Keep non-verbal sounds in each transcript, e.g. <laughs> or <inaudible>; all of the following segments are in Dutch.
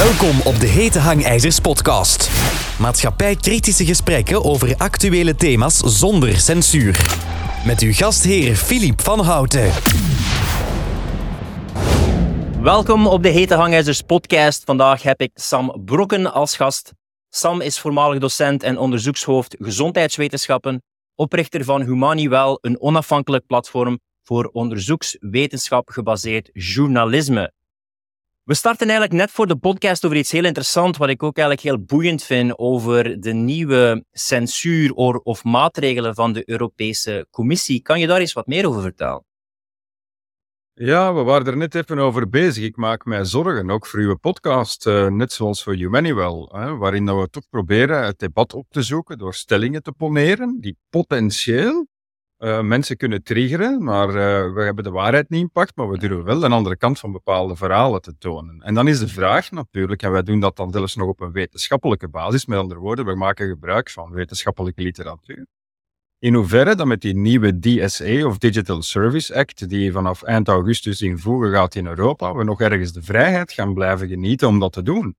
Welkom op de Hete Hangijzers podcast. Maatschappij-kritische gesprekken over actuele thema's zonder censuur. Met uw gastheer Filip van Houten. Welkom op de Hete Hangijzers podcast. Vandaag heb ik Sam Brokken als gast. Sam is voormalig docent en onderzoekshoofd gezondheidswetenschappen, oprichter van Humaniwel, een onafhankelijk platform voor onderzoekswetenschap gebaseerd journalisme. We starten eigenlijk net voor de podcast over iets heel interessants, wat ik ook eigenlijk heel boeiend vind over de nieuwe censuur of maatregelen van de Europese Commissie. Kan je daar eens wat meer over vertellen? Ja, we waren er net even over bezig. Ik maak mij zorgen, ook voor uw podcast, uh, net zoals voor Humaniwell, hè, waarin we toch proberen het debat op te zoeken door stellingen te poneren die potentieel uh, mensen kunnen triggeren, maar uh, we hebben de waarheid niet in pacht, maar we durven wel een andere kant van bepaalde verhalen te tonen. En dan is de vraag natuurlijk, en wij doen dat dan zelfs nog op een wetenschappelijke basis, met andere woorden, we maken gebruik van wetenschappelijke literatuur. In hoeverre dat met die nieuwe DSA of Digital Service Act, die vanaf eind augustus invoegen gaat in Europa, we nog ergens de vrijheid gaan blijven genieten om dat te doen.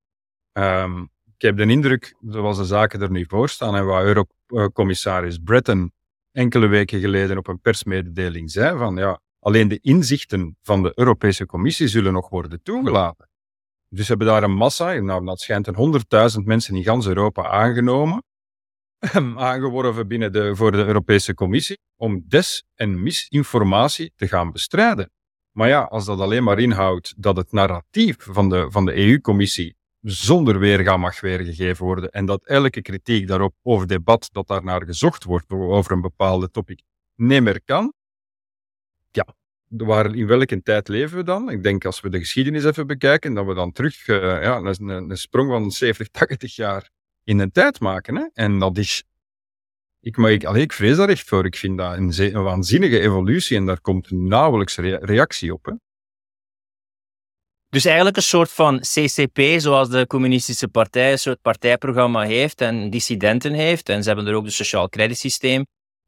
Um, ik heb de indruk, zoals de zaken er nu voor staan en waar Eurocommissaris Breton enkele weken geleden op een persmededeling zei van ja, alleen de inzichten van de Europese Commissie zullen nog worden toegelaten. Dus hebben daar een massa, nou dat schijnt een 100.000 mensen in gans Europa aangenomen, aangeworven binnen de, voor de Europese Commissie, om des- en misinformatie te gaan bestrijden. Maar ja, als dat alleen maar inhoudt dat het narratief van de, van de EU-commissie zonder weerga mag weergegeven worden. En dat elke kritiek daarop of debat dat daarnaar gezocht wordt over een bepaalde topic niet meer kan. Ja, waar, in welke tijd leven we dan? Ik denk als we de geschiedenis even bekijken, dat we dan terug uh, ja, een, een, sprong van 70, 80 <laughs> jaar in een tijd maken. Hè? En dat is. Ik, maar ik, allee, ik vrees daar echt voor. Ik vind dat een, een waanzinnige evolutie en daar komt nauwelijks reactie op. Hè? Dus eigenlijk een soort van CCP, zoals de Communistische Partij een soort partijprogramma heeft en dissidenten heeft. En ze hebben er ook een sociaal creditsysteem,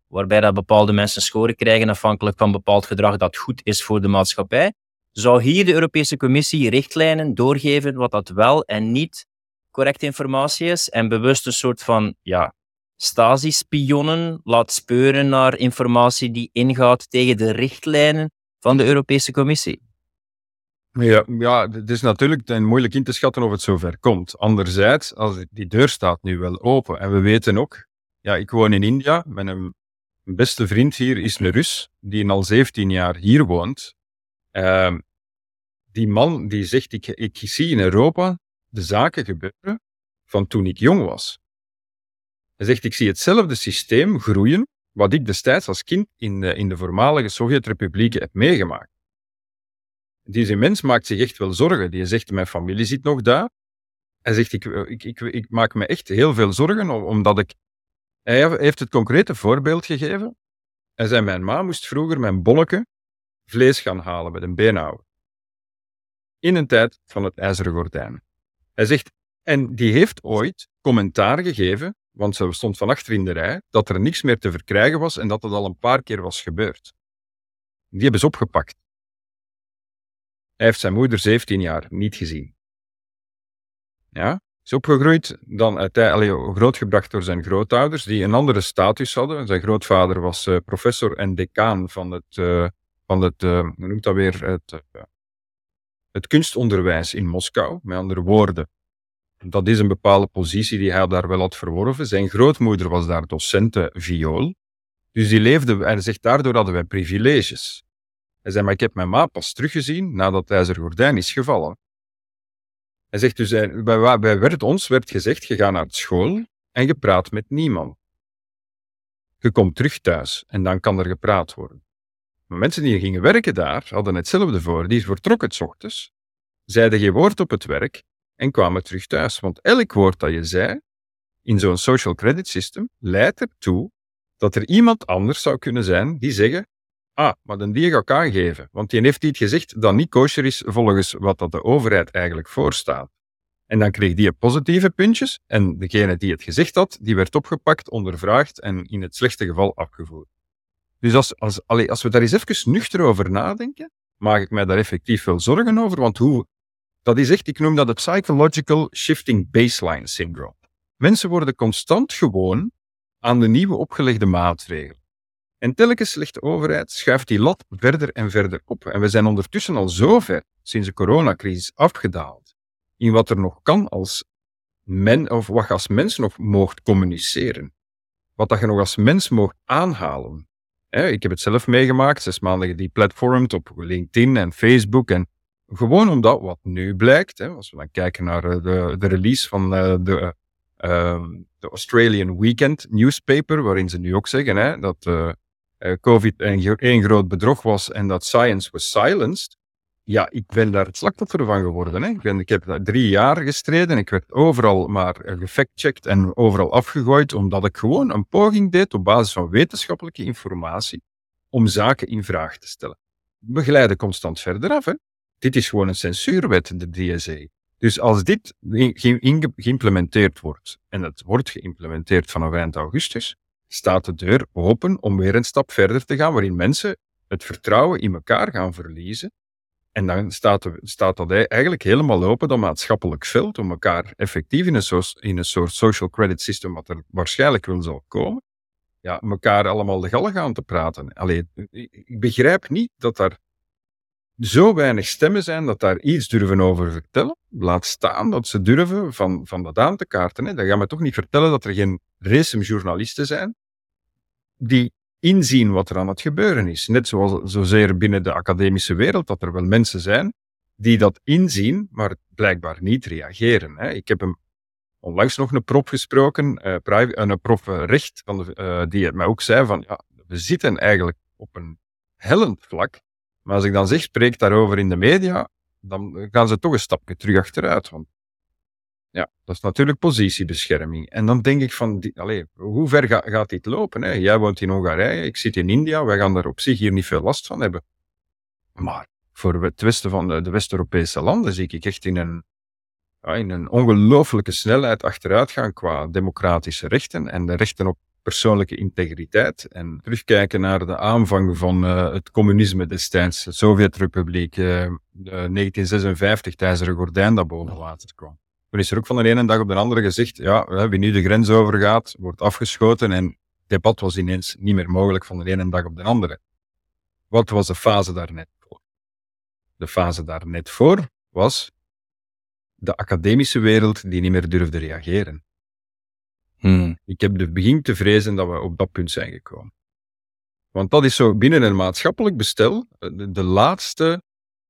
waarbij dat bepaalde mensen scoren krijgen afhankelijk van bepaald gedrag dat goed is voor de maatschappij. Zou hier de Europese Commissie richtlijnen doorgeven wat dat wel en niet correcte informatie is en bewust een soort van ja, Stasi-spionnen laat speuren naar informatie die ingaat tegen de richtlijnen van de Europese Commissie? Ja, ja, het is natuurlijk moeilijk in te schatten of het zover komt. Anderzijds, als die deur staat nu wel open en we weten ook, ja, ik woon in India, mijn beste vriend hier is een Rus, die al 17 jaar hier woont. Uh, die man die zegt, ik, ik zie in Europa de zaken gebeuren van toen ik jong was. Hij zegt, ik zie hetzelfde systeem groeien wat ik destijds als kind in de, in de voormalige Sovjet-republieken heb meegemaakt. Deze mens maakt zich echt wel zorgen. Die zegt, mijn familie zit nog daar. Hij zegt, ik, ik, ik, ik maak me echt heel veel zorgen, omdat ik... Hij heeft het concrete voorbeeld gegeven. Hij zei, mijn ma moest vroeger mijn bolleke vlees gaan halen met een beenhouwer. In een tijd van het ijzeren gordijn. Hij zegt, en die heeft ooit commentaar gegeven, want ze stond van achter in de rij, dat er niks meer te verkrijgen was en dat het al een paar keer was gebeurd. Die hebben ze opgepakt. Hij heeft zijn moeder 17 jaar niet gezien. Ja, is opgegroeid, dan uiteindelijk grootgebracht door zijn grootouders, die een andere status hadden. Zijn grootvader was uh, professor en decaan van het, uh, van het hoe noemt dat weer, het, het kunstonderwijs in Moskou. Met andere woorden, dat is een bepaalde positie die hij daar wel had verworven. Zijn grootmoeder was daar docente viool. Dus die leefde, hij zegt, daardoor hadden wij privileges. Hij zei, maar ik heb mijn ma pas teruggezien nadat het ijzeren gordijn is gevallen. Hij zegt dus, bij, bij werd ons werd gezegd, je gaat naar school en je praat met niemand. Je komt terug thuis en dan kan er gepraat worden. Maar mensen die gingen werken daar, hadden hetzelfde voor. Die vertrokken het ochtends, zeiden geen woord op het werk en kwamen terug thuis. Want elk woord dat je zei in zo'n social credit system leidt ertoe dat er iemand anders zou kunnen zijn die zeggen, Ah, maar dan die ga ik aangeven, want die heeft iets gezegd dat niet kosher is volgens wat dat de overheid eigenlijk voorstaat. En dan kreeg die positieve puntjes en degene die het gezegd had, die werd opgepakt, ondervraagd en in het slechte geval afgevoerd. Dus als, als, als we daar eens even nuchter over nadenken, maak ik mij daar effectief veel zorgen over, want hoe Dat is echt, ik noem dat het Psychological Shifting Baseline Syndrome. Mensen worden constant gewoon aan de nieuwe opgelegde maatregelen. En telkens legt de overheid, schuift die lat verder en verder op. En we zijn ondertussen al zo ver, sinds de coronacrisis, afgedaald. In wat er nog kan als men, of wat als mens nog mocht communiceren. Wat dat je nog als mens mocht aanhalen. ik heb het zelf meegemaakt, zes maanden gedeplatformd op LinkedIn en Facebook. En gewoon omdat wat nu blijkt, als we dan kijken naar eh, de, de release van eh, de, uh, de Australian Weekend newspaper, waarin ze nu ook zeggen dat COVID een, groot bedrog was en dat science was silenced. Ja, ik ben daar het slachtoffer van geworden. Hè. Ik, ben, ik heb drie jaar gestreden. Ik werd overal maar gefactcheckt en overal afgegooid, omdat ik gewoon een poging deed op basis van wetenschappelijke informatie om zaken in vraag te stellen. We glijden constant verder af. Hè. Dit is gewoon een censuurwet, de DSA. Dus als dit geïmplementeerd wordt, en het wordt geïmplementeerd vanaf eind augustus, staat de deur open om weer een stap verder te gaan, waarin mensen het vertrouwen in elkaar gaan verliezen en dan staat, staat dat eigenlijk helemaal open, dat maatschappelijk veld, om elkaar effectief in een, in een soort social credit system, wat er waarschijnlijk wel zal komen, ja, elkaar allemaal de gallen gaan te praten. Allee, ik begrijp niet dat daar zo weinig stemmen zijn dat daar iets durven over vertellen. Laat staan dat ze durven van, van dat aan te kaarten. Hè. Dan gaan we toch niet vertellen dat er geen racism journalisten zijn die inzien wat er aan het gebeuren is. Net zoals zozeer binnen de academische wereld, dat er wel mensen zijn die dat inzien, maar blijkbaar niet reageren. Hè. Ik heb hem onlangs nog een prof gesproken, uh, een prof eh, recht, van de, die mij ook zei van, ja, we zitten eigenlijk op een hellend vlak, maar als ik dan zeg, spreek daarover in de media, dan gaan ze toch een stapje terug achteruit, want ja, dat is natuurlijk positiebescherming. En dan denk ik van, die, allez, hoe ver gaat dit lopen? Hè? Jij woont in Hongarije, ik zit in India, wij gaan er op zich hier niet veel last van hebben. Maar voor het westen van de, West-Europese landen zie ik echt in een, in een ongelooflijke snelheid achteruit gaan qua democratische rechten en de rechten op persoonlijke integriteit. En terugkijken naar de aanvang van uh, het communisme destijds, de Sovjet-Republiek, uh, 1956, tijdens de gordijn dat boven water kwam. Toen is er ook van de ene dag op de andere gezegd, ja, wie nu de grens overgaat, wordt afgeschoten en debat was ineens niet meer mogelijk van de ene dag op de andere. Wat was de fase daar net voor? De fase daar net voor was de academische wereld die niet meer durfde reageren. Hmm. Ik heb de begin te vrezen dat we op dat punt zijn gekomen. Want dat is zo binnen een maatschappelijk bestel de, de laatste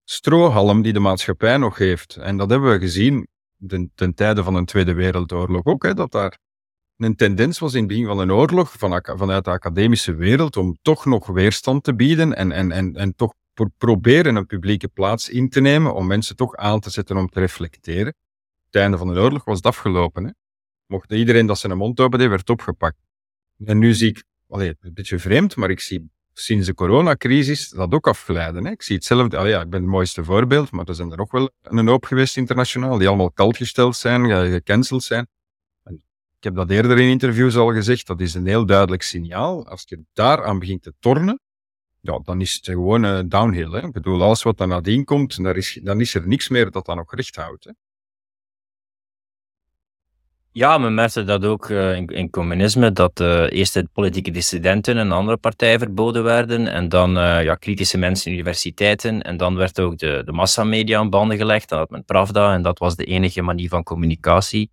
strohalm die de maatschappij nog heeft. En dat hebben we gezien ten, ten tijde van een Tweede Wereldoorlog ook, hè, dat daar een tendens was in het begin van een oorlog van, vanuit de academische wereld om toch nog weerstand te bieden en, en, en, en toch proberen een publieke plaats in te nemen om mensen toch aan te zetten om te reflecteren. Het einde van de oorlog was het afgelopen. Hè. Mocht iedereen dat zijn mond open deed, werd opgepakt. En nu zie ik, allee, een beetje vreemd, maar ik zie sinds de coronacrisis dat ook afgeleiden. Hè. Ik zie hetzelfde, allee, ja, ik ben het mooiste voorbeeld, maar er zijn er nog wel een hoop geweest internationaal, die allemaal kaltgesteld zijn, gecanceld zijn. En ik heb dat eerder in interviews al gezegd, dat is een heel duidelijk signaal. Als je daaraan begint te tornen, ja, dan is het gewoon uh, downhill. Hè. Ik bedoel, alles wat dan nadien komt, dan is, dan is er niks meer dat dan nog recht houdt. Hè. Ja, men merkte dat ook uh, in, communisme, dat uh, eerst de politieke dissidenten en andere partijen verboden werden, en dan uh, ja, kritische mensen in universiteiten, en dan werd ook de, de massamedia aan banden gelegd, dan had men Pravda, en dat was de enige manier van communicatie.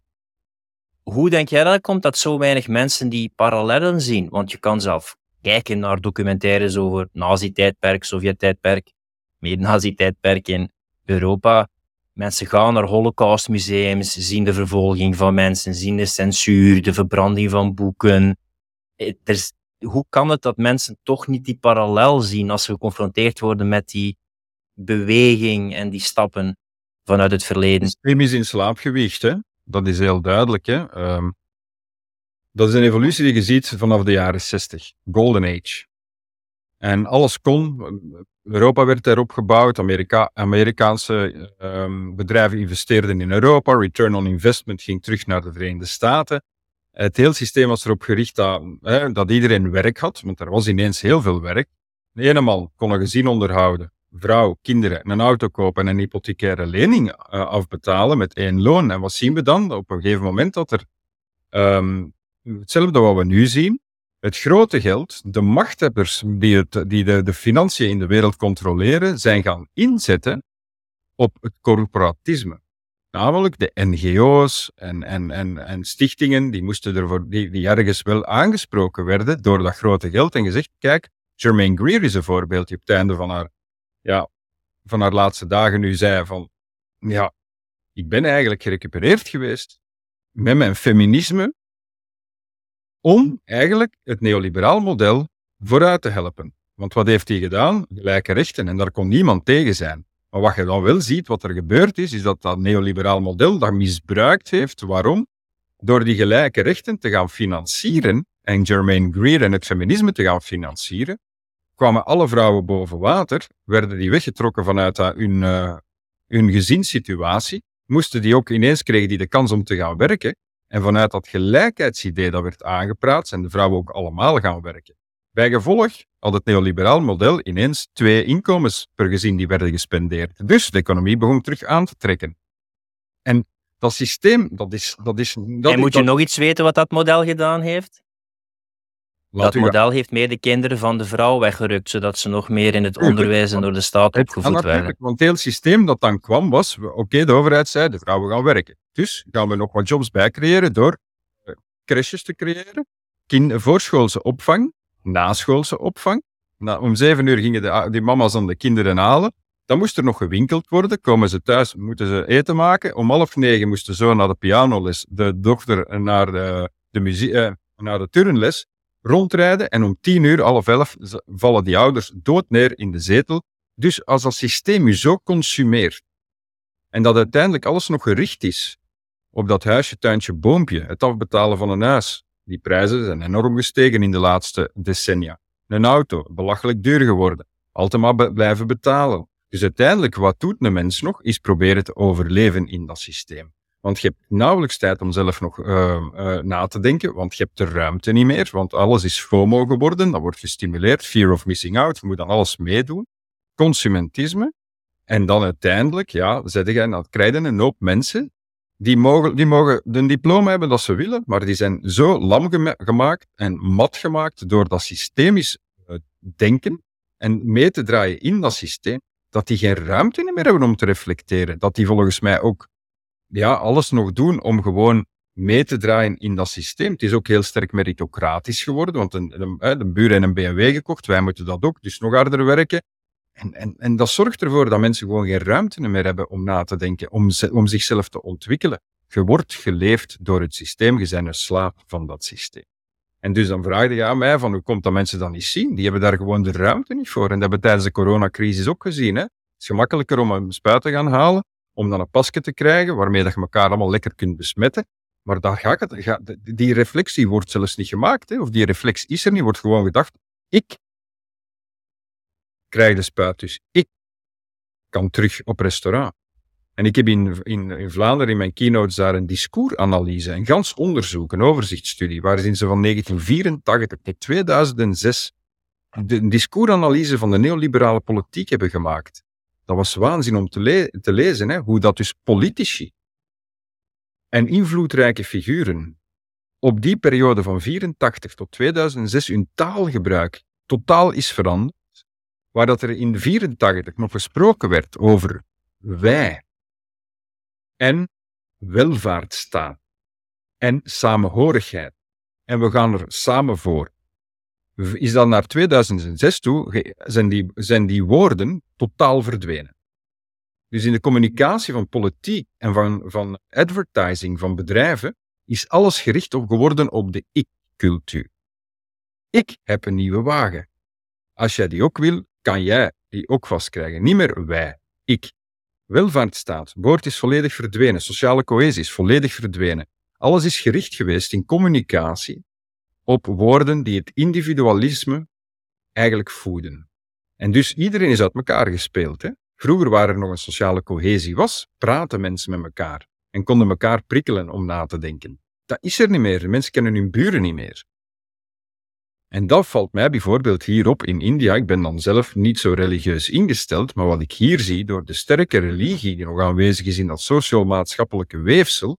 Hoe denk jij dat komt dat zo weinig mensen die parallellen zien? Want je kan zelf kijken naar documentaires over nazi-tijdperk, Sovjet-tijdperk, mede-nazi-tijdperk in Europa. Mensen gaan naar holocaustmuseums, zien de vervolging van mensen, zien de censuur, de verbranding van boeken. Eh, hoe kan het dat mensen toch niet die parallel zien als ze geconfronteerd worden met die beweging en die stappen vanuit het verleden? Het is in slaapgewicht, hè? dat is heel duidelijk. Hè? Um, dat is een evolutie die je ziet vanaf de jaren 60, Golden Age. En alles kon. Europa werd erop gebouwd. Amerika Amerikaanse um, bedrijven investeerden in Europa. Return on investment ging terug naar de Verenigde Staten. Het hele systeem was erop gericht dat, hè, dat iedereen werk had, want er was ineens heel veel werk. Ene man kon een gezin onderhouden vrouw, kinderen, een auto kopen en een hypothecaire lening uh, afbetalen met één loon. En wat zien we dan? Op een gegeven moment dat er um, hetzelfde wat we nu zien, het grote geld, de machthebbers die, de, de financiën in de wereld controleren, zijn gaan inzetten op het corporatisme. Namelijk de NGO's en, en, en, en stichtingen, die, moesten ervoor, die, die ergens wel aangesproken werden door dat grote geld en gezegd, kijk, Germaine Greer is een voorbeeld die op het einde van haar, ja, van haar laatste dagen nu zei van, ja, ik ben eigenlijk gerecupereerd geweest met mijn feminisme om eigenlijk het neoliberaal model vooruit te helpen. Want wat heeft hij gedaan? Gelijke rechten en daar kon niemand tegen zijn. Maar wat je dan wel ziet, wat er gebeurd is, is dat dat neoliberaal model dat misbruikt heeft. Waarom? Door die gelijke rechten te gaan financieren en Germaine Greer en het feminisme te gaan financieren, kwamen alle vrouwen boven water, werden die weggetrokken vanuit hun, uh, hun gezinssituatie, moesten die ook ineens kregen die de kans om te gaan werken. En vanuit dat gelijkheidsidee dat werd aangepraat, zijn de vrouwen ook allemaal gaan werken. Bij gevolg had het neoliberaal model ineens twee inkomens per gezin die werden gespendeerd. Dus de economie begon terug aan te trekken. En dat systeem, dat is... Dat is dat en moet je nog iets weten wat dat model gedaan heeft? Dat model heeft meer de kinderen van de vrouw weggerukt, zodat ze nog meer in het onderwijs en door de staat opgevoed werden. Want het hele systeem dat dan kwam was, oké, de overheid zei, de vrouwen gaan werken. Dus gaan we nog wat jobs bijcreëren door uh, crèches te creëren, kind, voorschoolse opvang, naschoolse opvang. Nou, om zeven uur gingen de, die mama's dan de kinderen halen. Dan moest er nog gewinkeld worden. Komen ze thuis, moeten ze eten maken. Om half negen moest de zoon naar de pianoles, de dochter naar de, de, muziek, eh, naar de turnles rondrijden. En om tien uur, half elf, vallen die ouders dood neer in de zetel. Dus als dat systeem je zo consumeert en dat uiteindelijk alles nog gericht is op dat huisje, tuintje, boompje, het afbetalen van een huis, die prijzen zijn enorm gestegen in de laatste decennia. Een auto, belachelijk duur geworden. Altijd maar blijven betalen. Dus uiteindelijk, wat doet een mens nog, is proberen te overleven in dat systeem. Want je hebt nauwelijks tijd om zelf nog uh, uh, na te denken, want je hebt de ruimte niet meer, want alles is FOMO geworden, dat wordt gestimuleerd, fear of missing out, je moet dan alles meedoen. Consumentisme. En dan uiteindelijk, ja, zet je, dan krijg een hoop mensen die mogen, die mogen een diploma hebben dat ze willen, maar die zijn zo lam gemaakt en mat gemaakt door dat systemisch uh, denken en mee te draaien in dat systeem, dat die geen ruimte meer hebben om te reflecteren. Dat die volgens mij ook ja, alles nog doen om gewoon mee te draaien in dat systeem. Het is ook heel sterk meritocratisch geworden, want een, de, de buren hebben een BMW gekocht, wij moeten dat ook, dus nog harder werken. En, en, en dat zorgt ervoor dat mensen gewoon geen ruimte meer hebben om na te denken, om, om zichzelf te ontwikkelen. Je wordt geleefd door het systeem, je bent een slaap van dat systeem. En dus dan vraagde je mij van hoe komt dat mensen dat niet zien? Die hebben daar gewoon de ruimte niet voor. En dat hebben we tijdens de coronacrisis ook gezien. Hè? Het is gemakkelijker om een spuit te gaan halen, om dan een pasje te krijgen, waarmee dat je elkaar allemaal lekker kunt besmetten. Maar daar gaat het, die reflectie wordt zelfs niet gemaakt. Hè? Of die reflex is er niet, wordt gewoon gedacht, ik krijg de spuit. Dus ik kan terug op restaurant. En ik heb in, in, in Vlaanderen in mijn keynotes daar een discoursanalyse, een gans onderzoek, een overzichtsstudie, waarin ze van 1984 tot 2006 de, discoursanalyse van de neoliberale politiek hebben gemaakt. Dat was waanzin om te, le te lezen, hè? hoe dat dus politici en invloedrijke figuren op die periode van 84 tot 2006 hun taalgebruik totaal is veranderd waar dat er in 84 nog gesproken werd over wij en welvaartsstaat en samenhorigheid. En we gaan er samen voor. Is dat naar 2006 toe, zijn die, zijn die woorden totaal verdwenen. Dus in de communicatie van politiek en van, van advertising van bedrijven is alles gericht op geworden op de ik-cultuur. Ik heb een nieuwe wagen. Als jij die ook wil, kan jij die ook vastkrijgen. Niet meer wij, ik. Welvaartsstaat, woord is volledig verdwenen, sociale cohesie is volledig verdwenen. Alles is gericht geweest in communicatie op woorden die het individualisme eigenlijk voeden. En dus iedereen is uit elkaar gespeeld. Hè? Vroeger, waar er nog een sociale cohesie was, praten mensen met elkaar en konden elkaar prikkelen om na te denken. Dat is er niet meer. Mensen kennen hun buren niet meer. En dat valt mij bijvoorbeeld hier op in India. Ik ben dan zelf niet zo religieus ingesteld, maar wat ik hier zie, door de sterke religie die nog aanwezig is in dat sociaal-maatschappelijke weefsel,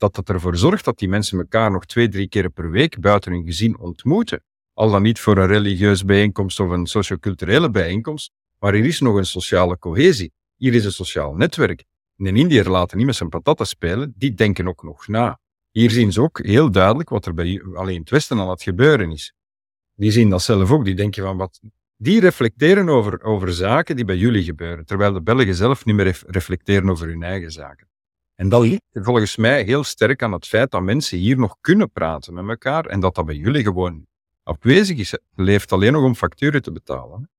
dat dat ervoor zorgt dat die mensen elkaar nog twee, drie keer per week buiten hun gezin ontmoeten. Al dan niet voor een religieuze bijeenkomst of een socioculturele bijeenkomst, maar hier is nog een sociale cohesie. Hier is een sociaal netwerk. En in India laten niet met zijn patatten spelen, die denken ook nog na. Hier zien ze ook heel duidelijk wat er bij alleen het Westen aan het gebeuren is. Die zien dat zelf ook, die denken van wat. Die reflecteren over, over zaken die bij jullie gebeuren, terwijl de Belgen zelf niet meer reflecteren over hun eigen zaken. En dat ligt volgens mij heel sterk aan het feit dat mensen hier nog kunnen praten met elkaar en dat dat bij jullie gewoon afwezig is. leeft alleen nog om facturen te betalen.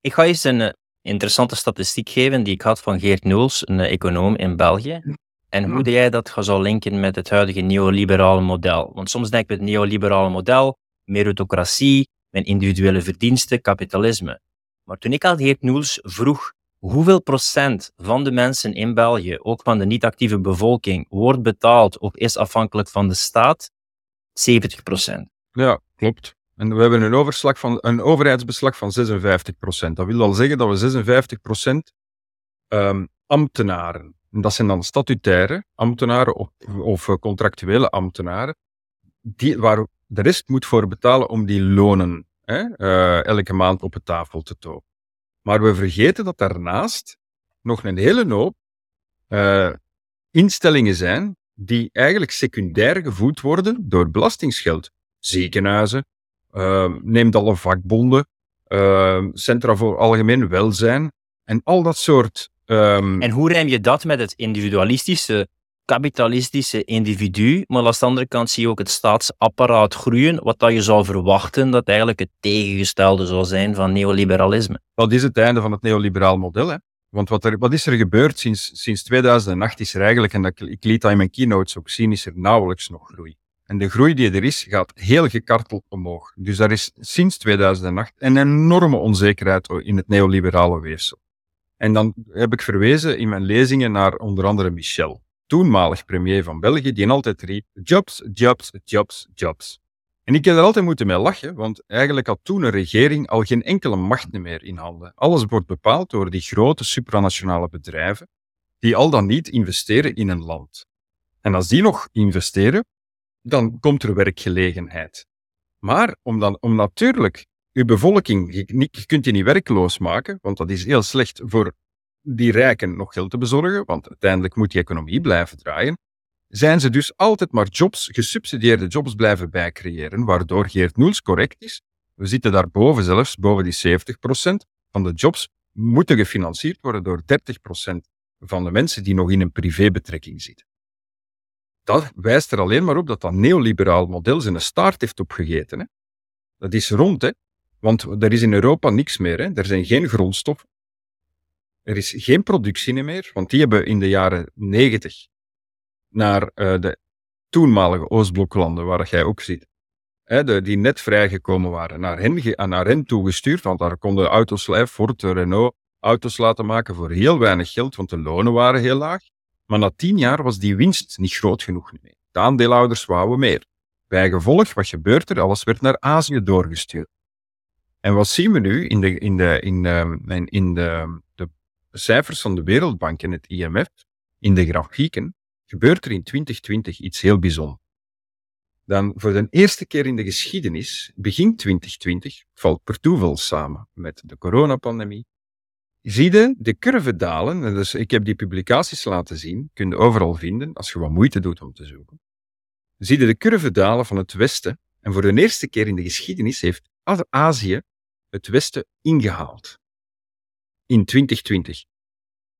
Ik ga eens een eh, interessante statistiek geven die ik had van Geert Noels, een eh, econoom in België. En hoe jij dat zou linken met het huidige neoliberale model. Want soms denk ik het neoliberale model, meritocratie, mijn individuele verdiensten, kapitalisme. Maar toen ik al Geert Noels vroeg hoeveel procent van de mensen in België, ook van de niet-actieve bevolking, wordt betaald of is afhankelijk van de staat? 70 procent. Ja, klopt. En we hebben een, overslag van, een overheidsbeslag van 56 procent. Dat wil al zeggen dat we 56 procent um, ambtenaren, en dat zijn dan statutaire ambtenaren of, eh, contractuele ambtenaren, die, waar de rest moet voor betalen om die lonen hè, uh, elke maand op de tafel te topen. Maar we vergeten dat daarnaast nog een hele hoop uh, instellingen zijn die eigenlijk secundair gevoed worden door belastingsgeld. Ziekenhuizen, uh, neemt alle vakbonden, uh, centra voor algemeen welzijn en al dat soort. Um... En hoe rijm je dat met het individualistische, kapitalistische individu? Maar aan de andere kant zie je ook het staatsapparaat groeien, wat dat je zou verwachten dat eigenlijk het tegengestelde zou zijn van neoliberalisme. Dat is het einde van het neoliberaal model. Hè? Want wat, wat is er gebeurd sinds, sinds 2008 is er eigenlijk, en dat, ik liet dat in mijn keynotes ook zien, is er nauwelijks nog groei. En de groei die er is, gaat heel gekarteld omhoog. Dus daar is sinds 2008 een enorme onzekerheid in het neoliberale weefsel. En dan heb ik verwezen in mijn lezingen naar onder andere Michel, toenmalig premier van België, die altijd riep: jobs, jobs, jobs, jobs. En ik heb er altijd moeten mee lachen, want eigenlijk had toen een regering al geen enkele macht meer in handen. Alles wordt bepaald door die grote supranationale bedrijven, die al dan niet investeren in een land. En als die nog investeren, dan komt er werkgelegenheid. Maar om, dan, om natuurlijk uw bevolking, je, je kunt je niet werkloos maken, want dat is heel slecht voor die rijken nog geld te bezorgen, want uiteindelijk moet die economie blijven draaien, zijn ze dus altijd maar jobs, gesubsidieerde jobs blijven bijcreëren, waardoor Geert Noels correct is. We zitten daarboven zelfs, boven die 70% van de jobs moeten gefinancierd worden door 30% van de mensen die nog in een privébetrekking zitten dat wijst er alleen maar op dat dat neoliberaal model zijn staart heeft opgegeten. Hè. Dat is rond, hè. want er is in Europa niks meer. Hè. Er zijn geen grondstoffen. Er is geen productie meer, want die hebben in de jaren negentig naar uh, de toenmalige Oostbloklanden, waar jij ook ziet, die net vrijgekomen waren, naar hen, naar hen toegestuurd, want daar konden auto's, Ford, Renault, auto's laten maken voor heel weinig geld, want de lonen waren heel laag. Maar na tien jaar was die winst niet groot genoeg meer. De aandeelhouders wouden meer. Bijgevolg, wat gebeurt er? Alles werd naar Azië doorgestuurd. En wat zien we nu in de, in de, in in de, de cijfers van de Wereldbank en het IMF, in de grafieken, gebeurt er in 2020 iets heel bijzonders. Dan voor de eerste keer in de geschiedenis, begin 2020, valt per toeval samen met de coronapandemie, zie je de curve dalen. Dus ik heb die publicaties laten zien, kun je overal vinden, als je wat moeite doet om te zoeken. Zie je de curve dalen van het Westen. En voor de eerste keer in de geschiedenis heeft Azië het Westen ingehaald. In 2020.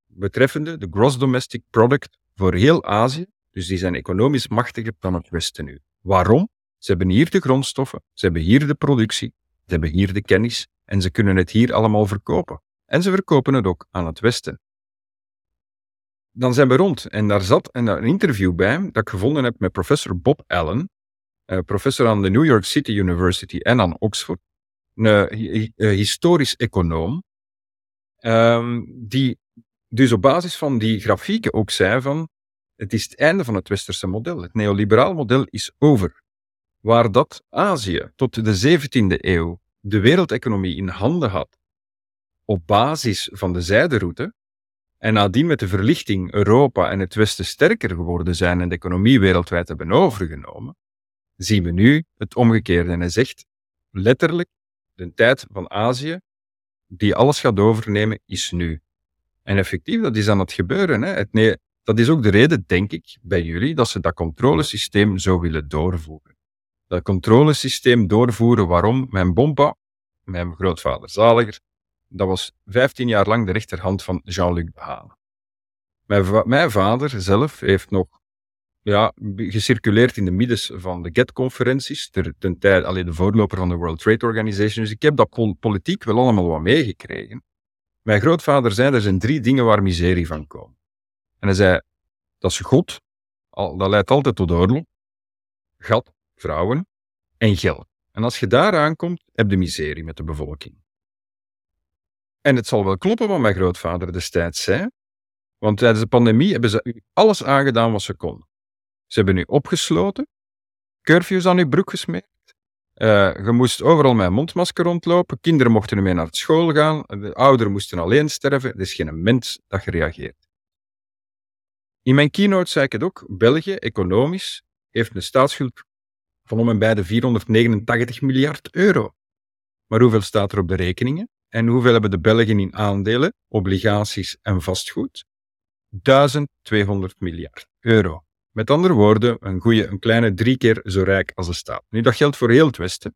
Betreffende de gross domestic product voor heel Azië. Dus die zijn economisch machtiger dan het Westen nu. Waarom? Ze hebben hier de grondstoffen, ze hebben hier de productie, ze hebben hier de kennis en ze kunnen het hier allemaal verkopen. En ze verkopen het ook aan het Westen. Dan zijn we rond en daar zat een interview bij dat ik gevonden heb met professor Bob Allen, eh, professor aan de New York City University en aan Oxford, een historisch econoom, ehm, die dus op basis van die grafieken ook zei van het is het einde van het westerse model. Het neoliberaal model is over. waar dat Azië tot de 17e eeuw de wereldeconomie in handen had, op basis van de zijderoute, en nadien met de verlichting Europa en het Westen sterker geworden zijn en de economie wereldwijd hebben overgenomen, zien we nu het omgekeerde. En hij zegt letterlijk, de tijd van Azië, die alles gaat overnemen, is nu. En effectief, dat is aan het gebeuren. Hè. Het, nee, dat is ook de reden, denk ik, bij jullie, dat ze dat controlesysteem zo willen doorvoeren. Dat controlesysteem doorvoeren, waarom? Mijn bompa, mijn grootvader Zaliger, dat was 15 jaar lang de rechterhand van Jean-Luc Dehaene. Mijn, mijn vader zelf heeft nog ja, gecirculeerd in de middens van de GET-conferenties, ten tijd alleen de voorloper van de World Trade Organization. Dus ik heb dat politiek wel allemaal wat meegekregen. Mijn grootvader zei, er zijn drie dingen waar miserie van komt. En hij zei, dat is God, dat leidt altijd tot oorlog, gat, vrouwen en geld. En als je daar aankomt, heb je miserie met de bevolking. En het zal wel kloppen wat mijn grootvader destijds zei, want tijdens de pandemie hebben ze alles aangedaan wat ze konden. Ze hebben u opgesloten, curfews aan uw broek gesmeerd. Uh, je moest overal met een mondmasker rondlopen. Kinderen mochten niet meer naar school gaan. De ouderen moesten alleen sterven. Er is geen mens dat gereageerd. In mijn keynote zei ik het ook. België, economisch, heeft een staatsschuld van om en bij de 489 miljard euro. Maar hoeveel staat er op de rekeningen? En hoeveel hebben de Belgen in aandelen, obligaties en vastgoed? 1200 miljard euro. Met andere woorden, een, goede, een kleine drie keer zo rijk als de staat. Nu, dat geldt voor heel het Westen.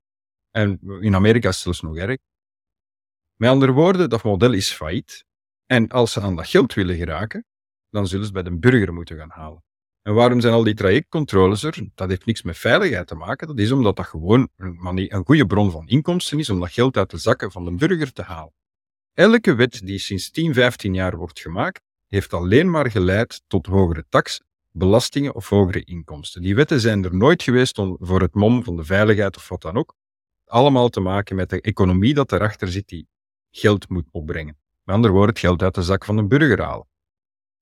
En in Amerika is het zelfs nog erg. Met andere woorden, dat model is failliet. En als ze aan dat geld willen geraken, dan zullen ze bij de burger moeten gaan halen. En waarom zijn al die trajectcontroles er? Dat heeft niks met veiligheid te maken. Dat is omdat dat gewoon een, een goede bron van inkomsten is om dat geld uit de zakken van de burger te halen. Elke wet die sinds 10, 15 jaar wordt gemaakt, heeft alleen maar geleid tot hogere tax belastingen of hogere inkomsten. Die wetten zijn er nooit geweest voor het mom van de veiligheid of wat dan ook. Allemaal te maken met de economie dat erachter zit die geld moet opbrengen. Met andere woorden, het geld uit de zak van de burger halen.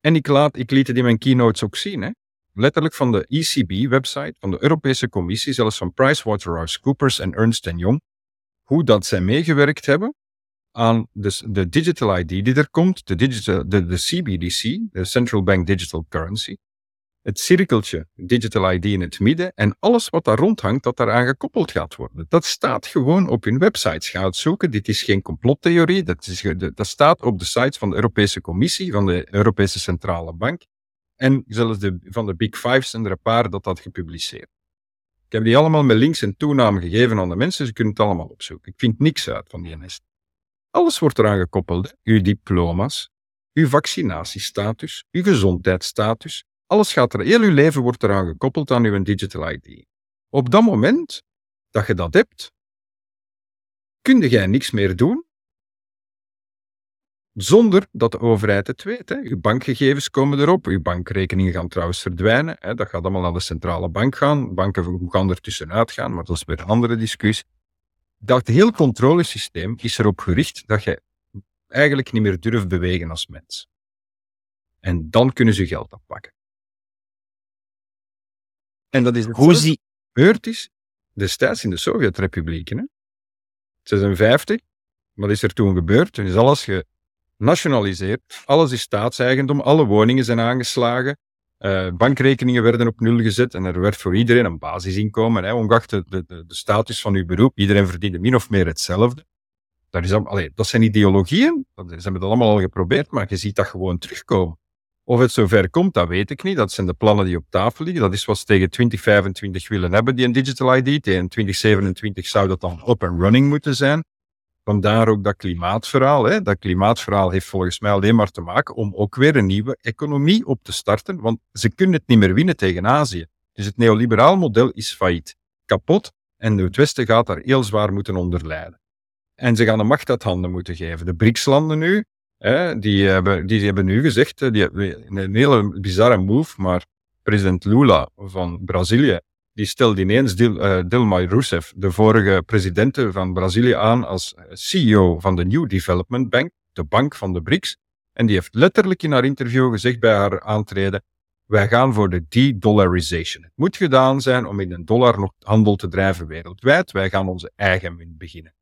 En ik, laat, ik liet het in mijn keynotes ook zien. Hè? Letterlijk van de ECB-website, van de Europese Commissie, zelfs van PricewaterhouseCoopers en Ernst Young, hoe dat zij meegewerkt hebben aan de, de digital ID die er komt, de, de CBDC, de Central Bank Digital Currency, het cirkeltje Digital ID in het midden en alles wat daar rondhangt dat daaraan gekoppeld gaat worden. Dat staat gewoon op hun websites. Ga het zoeken. Dit is geen complottheorie. Dat, is, dat staat op de sites van de Europese Commissie, van de Europese Centrale Bank. En zelfs de, van de Big Five zijn er een paar dat dat gepubliceerd. Ik heb die allemaal met links en toenamen gegeven aan de mensen. Ze kunnen het allemaal opzoeken. Ik vind niks uit van die nest. Alles wordt eraan gekoppeld. Uw diploma's, uw vaccinatiestatus, uw gezondheidsstatus, alles gaat er, heel je leven wordt eraan gekoppeld aan uw digital ID. Op dat moment dat je dat hebt, kun jij niks meer doen zonder dat de overheid het weet. Hè. Je bankgegevens komen erop, je bankrekeningen gaan trouwens verdwijnen. Hè. Dat gaat allemaal naar de centrale bank gaan. Banken gaan er tussenuit gaan, maar dat is weer een andere discussie. Dat hele controlesysteem is erop gericht dat je eigenlijk niet meer durft bewegen als mens. En dan kunnen ze geld afpakken. En dat is Hoe zie... gebeurd is destijds in de Sovjet-republieken. 56, wat is er toen gebeurd? Toen is alles genationaliseerd. Alles is staatseigendom. Alle woningen zijn aangeslagen. Uh, bankrekeningen werden op nul gezet en er werd voor iedereen een basisinkomen, hè, ongeacht de, de, de, status van uw beroep. Iedereen verdiende min of meer hetzelfde. Dat, is, allee, dat zijn ideologieën, dat, ze hebben dat allemaal al geprobeerd, maar je ziet dat gewoon terugkomen. Of het zover komt, dat weet ik niet. Dat zijn de plannen die op tafel liggen. Dat is wat ze tegen 2025 willen hebben, die een digital ID. Tegen 2027 zou dat dan up and running moeten zijn. Vandaar ook dat klimaatverhaal. Hè. Dat klimaatverhaal heeft volgens mij alleen maar te maken om ook weer een nieuwe economie op te starten, want ze kunnen het niet meer winnen tegen Azië. Dus het neoliberaal model is failliet, kapot, en het Westen gaat daar heel zwaar moeten onder lijden. En ze gaan de macht uit handen moeten geven. De BRICS-landen nu, die, hebben, die hebben nu gezegd, die een hele bizarre move, maar president Lula van Brazilië, die stelde ineens uh, Dilma Rousseff, de vorige president van Brazilië, aan als CEO van de New Development Bank, de bank van de BRICS. En die heeft letterlijk in haar interview gezegd bij haar aantreden, wij gaan voor de de-dollarization. Het moet gedaan zijn om in een dollar nog handel te drijven wereldwijd. Wij gaan onze eigen munt beginnen.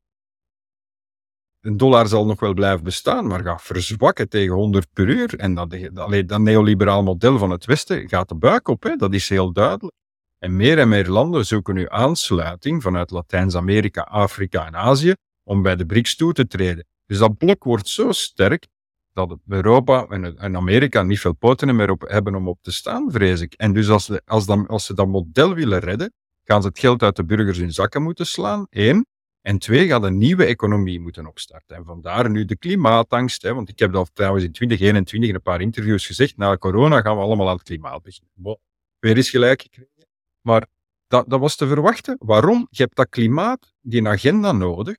Een dollar zal nog wel blijven bestaan, maar gaat verzwakken tegen 100 per uur. En dat, dat, neoliberaal model van het Westen gaat de buik op, hè? dat is heel duidelijk. En meer en meer landen zoeken nu aansluiting vanuit Latijns-Amerika, Afrika en Azië om bij de BRICS toe te treden. Dus dat blok wordt zo sterk dat Europa en Amerika niet veel poten meer op hebben om op te staan, vrees ik. En dus als, als, dan, als ze dat model willen redden, gaan ze het geld uit de burgers in zakken moeten slaan, één. En twee, gaat een nieuwe economie moeten opstarten. En vandaar nu de klimaatangst, hè, want ik heb dat trouwens in 2021 in een paar interviews gezegd, na corona gaan we allemaal aan het klimaat beginnen. Weer is gelijk gekregen. Maar dat, dat was te verwachten. Waarom? Je hebt dat klimaat, die agenda nodig,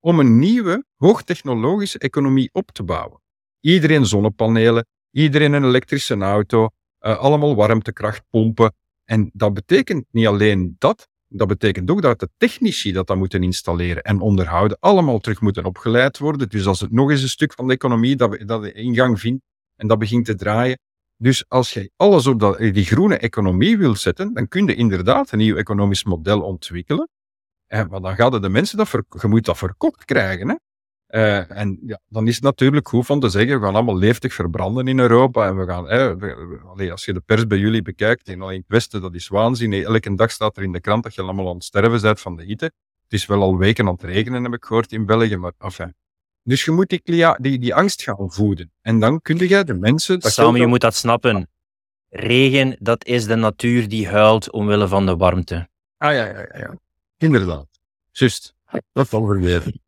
om een nieuwe, hoogtechnologische economie op te bouwen. Iedereen zonnepanelen, iedereen een elektrische auto, uh, allemaal warmtekrachtpompen. En dat betekent niet alleen dat, dat betekent ook dat de technici dat dat moeten installeren en onderhouden, allemaal terug moeten opgeleid worden. Dus als het nog eens een stuk van de economie dat, dat ingang vindt en dat begint te draaien. Dus als je alles op dat, die groene economie wil zetten, dan kun je inderdaad een nieuw economisch model ontwikkelen. En, maar dan gaan de mensen dat, ver, dat verkocht krijgen. Hè? Uh, en ja, dan is het natuurlijk goed van te zeggen, we gaan allemaal leeftig verbranden in Europa. En we gaan, eh, we, als je de pers bij jullie bekijkt, in het Westen, dat is waanzin. elke dag staat er in de krant dat je allemaal aan het sterven bent van de hitte. Het is wel al weken aan het regenen, heb ik gehoord in België, maar enfin. Dus je moet die, die, die angst gaan voeden. En dan kun je de mensen... Sam, je moet dat snappen. Regen, dat is de natuur die huilt omwille van de warmte. Ah ja, ja, ja. ja. Inderdaad. Just. Dat valt weer.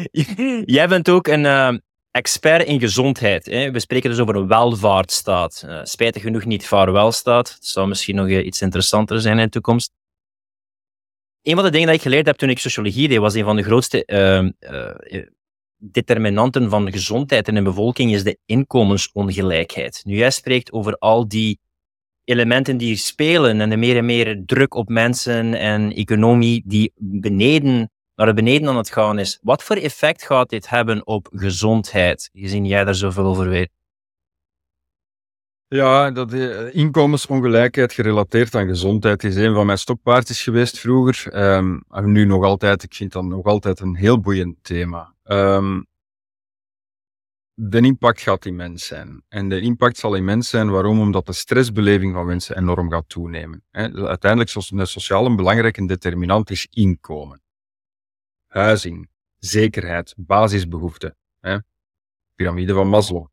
<laughs> Jij bent ook een uh, expert in gezondheid. Hè? We spreken dus over een welvaartsstaat. Uh, spijtig genoeg niet vaarwelstaat. Het zou misschien nog uh, iets interessanter zijn in de toekomst. Een van de dingen die ik geleerd heb toen ik sociologie deed, was een van de grootste ehm, determinanten van gezondheid in een bevolking is de inkomensongelijkheid. Nu, jij spreekt over al die elementen die spelen en de meer en meer druk op mensen en economie die beneden naar beneden aan het gaan is. Wat voor effect gaat dit hebben op gezondheid, gezien jij daar zoveel over weet? Ja, dat uh, inkomensongelijkheid gerelateerd aan gezondheid is een van mijn stokpaardjes geweest vroeger. Um, en nu nog altijd, ik vind dat nog altijd een heel boeiend thema. Um, de impact gaat immens zijn. En de impact zal immens zijn. Waarom? Omdat de stressbeleving van mensen enorm gaat toenemen. Uiteindelijk sociaal een belangrijke determinant is inkomen huizing, zekerheid, basisbehoeften. Hè? Pyramide van Maslow.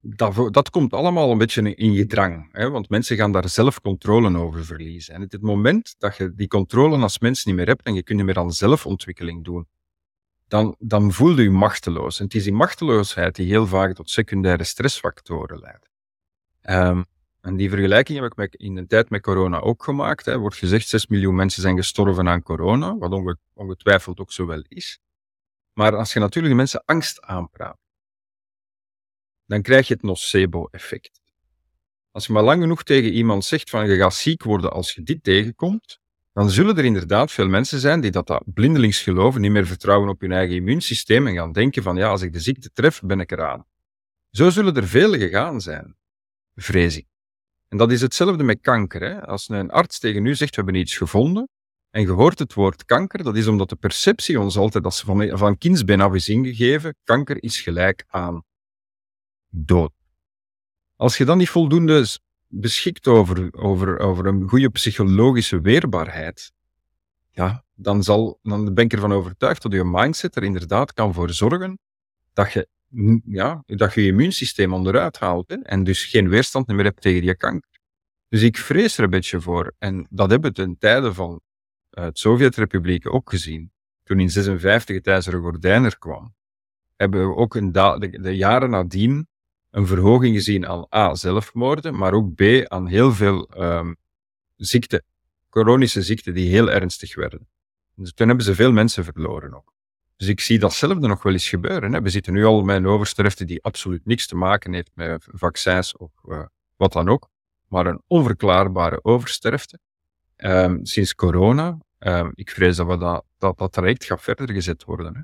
Dat, dat komt allemaal een beetje in je drang, hè? want mensen gaan daar zelf controle over verliezen. En op het moment dat je die controle als mens niet meer hebt en je kunt niet meer aan zelfontwikkeling doen, dan, dan voel je je machteloos. En het is die machteloosheid die heel vaak tot secundaire stressfactoren leidt. Um, en die vergelijking heb ik in de tijd met corona ook gemaakt. Er wordt gezegd 6 miljoen mensen zijn gestorven aan corona, wat ongetwijfeld ook zo wel is. Maar als je natuurlijk de mensen angst aanpraat, dan krijg je het nocebo-effect. Als je maar lang genoeg tegen iemand zegt van je gaat ziek worden als je dit tegenkomt, dan zullen er inderdaad veel mensen zijn die dat, dat blindelings geloven, niet meer vertrouwen op hun eigen immuunsysteem en gaan denken van ja, als ik de ziekte tref, ben ik eraan. Zo zullen er vele gegaan zijn, vrees ik. En dat is hetzelfde met kanker. Hè? Als een arts tegen u zegt, we hebben iets gevonden, en je hoort het woord kanker, dat is omdat de perceptie ons altijd, als van, van kindsbeen af is ingegeven, kanker is gelijk aan dood. Als je dan niet voldoende beschikt over, over, over een goede psychologische weerbaarheid, ja, dan, zal, dan ben ik ervan overtuigd dat je mindset er inderdaad kan voor zorgen dat je ja, dat je je immuunsysteem onderuit haalt hè, en dus geen weerstand meer hebt tegen die kanker. Dus ik vrees er een beetje voor. En dat hebben we ten tijde van uh, het Sovjet-republiek ook gezien. Toen in 56 het ijzeren gordijn er kwam, hebben we ook een de, jaren nadien een verhoging gezien aan A, zelfmoorden, maar ook B, aan heel veel um, ziekten, chronische ziekten die heel ernstig werden. Dus toen hebben ze veel mensen verloren ook. Dus ik zie datzelfde nog wel eens gebeuren. Hè. We zitten nu al met een oversterfte die absoluut niks te maken heeft met vaccins of uh, wat dan ook, maar een onverklaarbare oversterfte. Um, sinds corona, um, ik vrees dat, we dat, dat dat traject gaat verder gezet worden. Hè.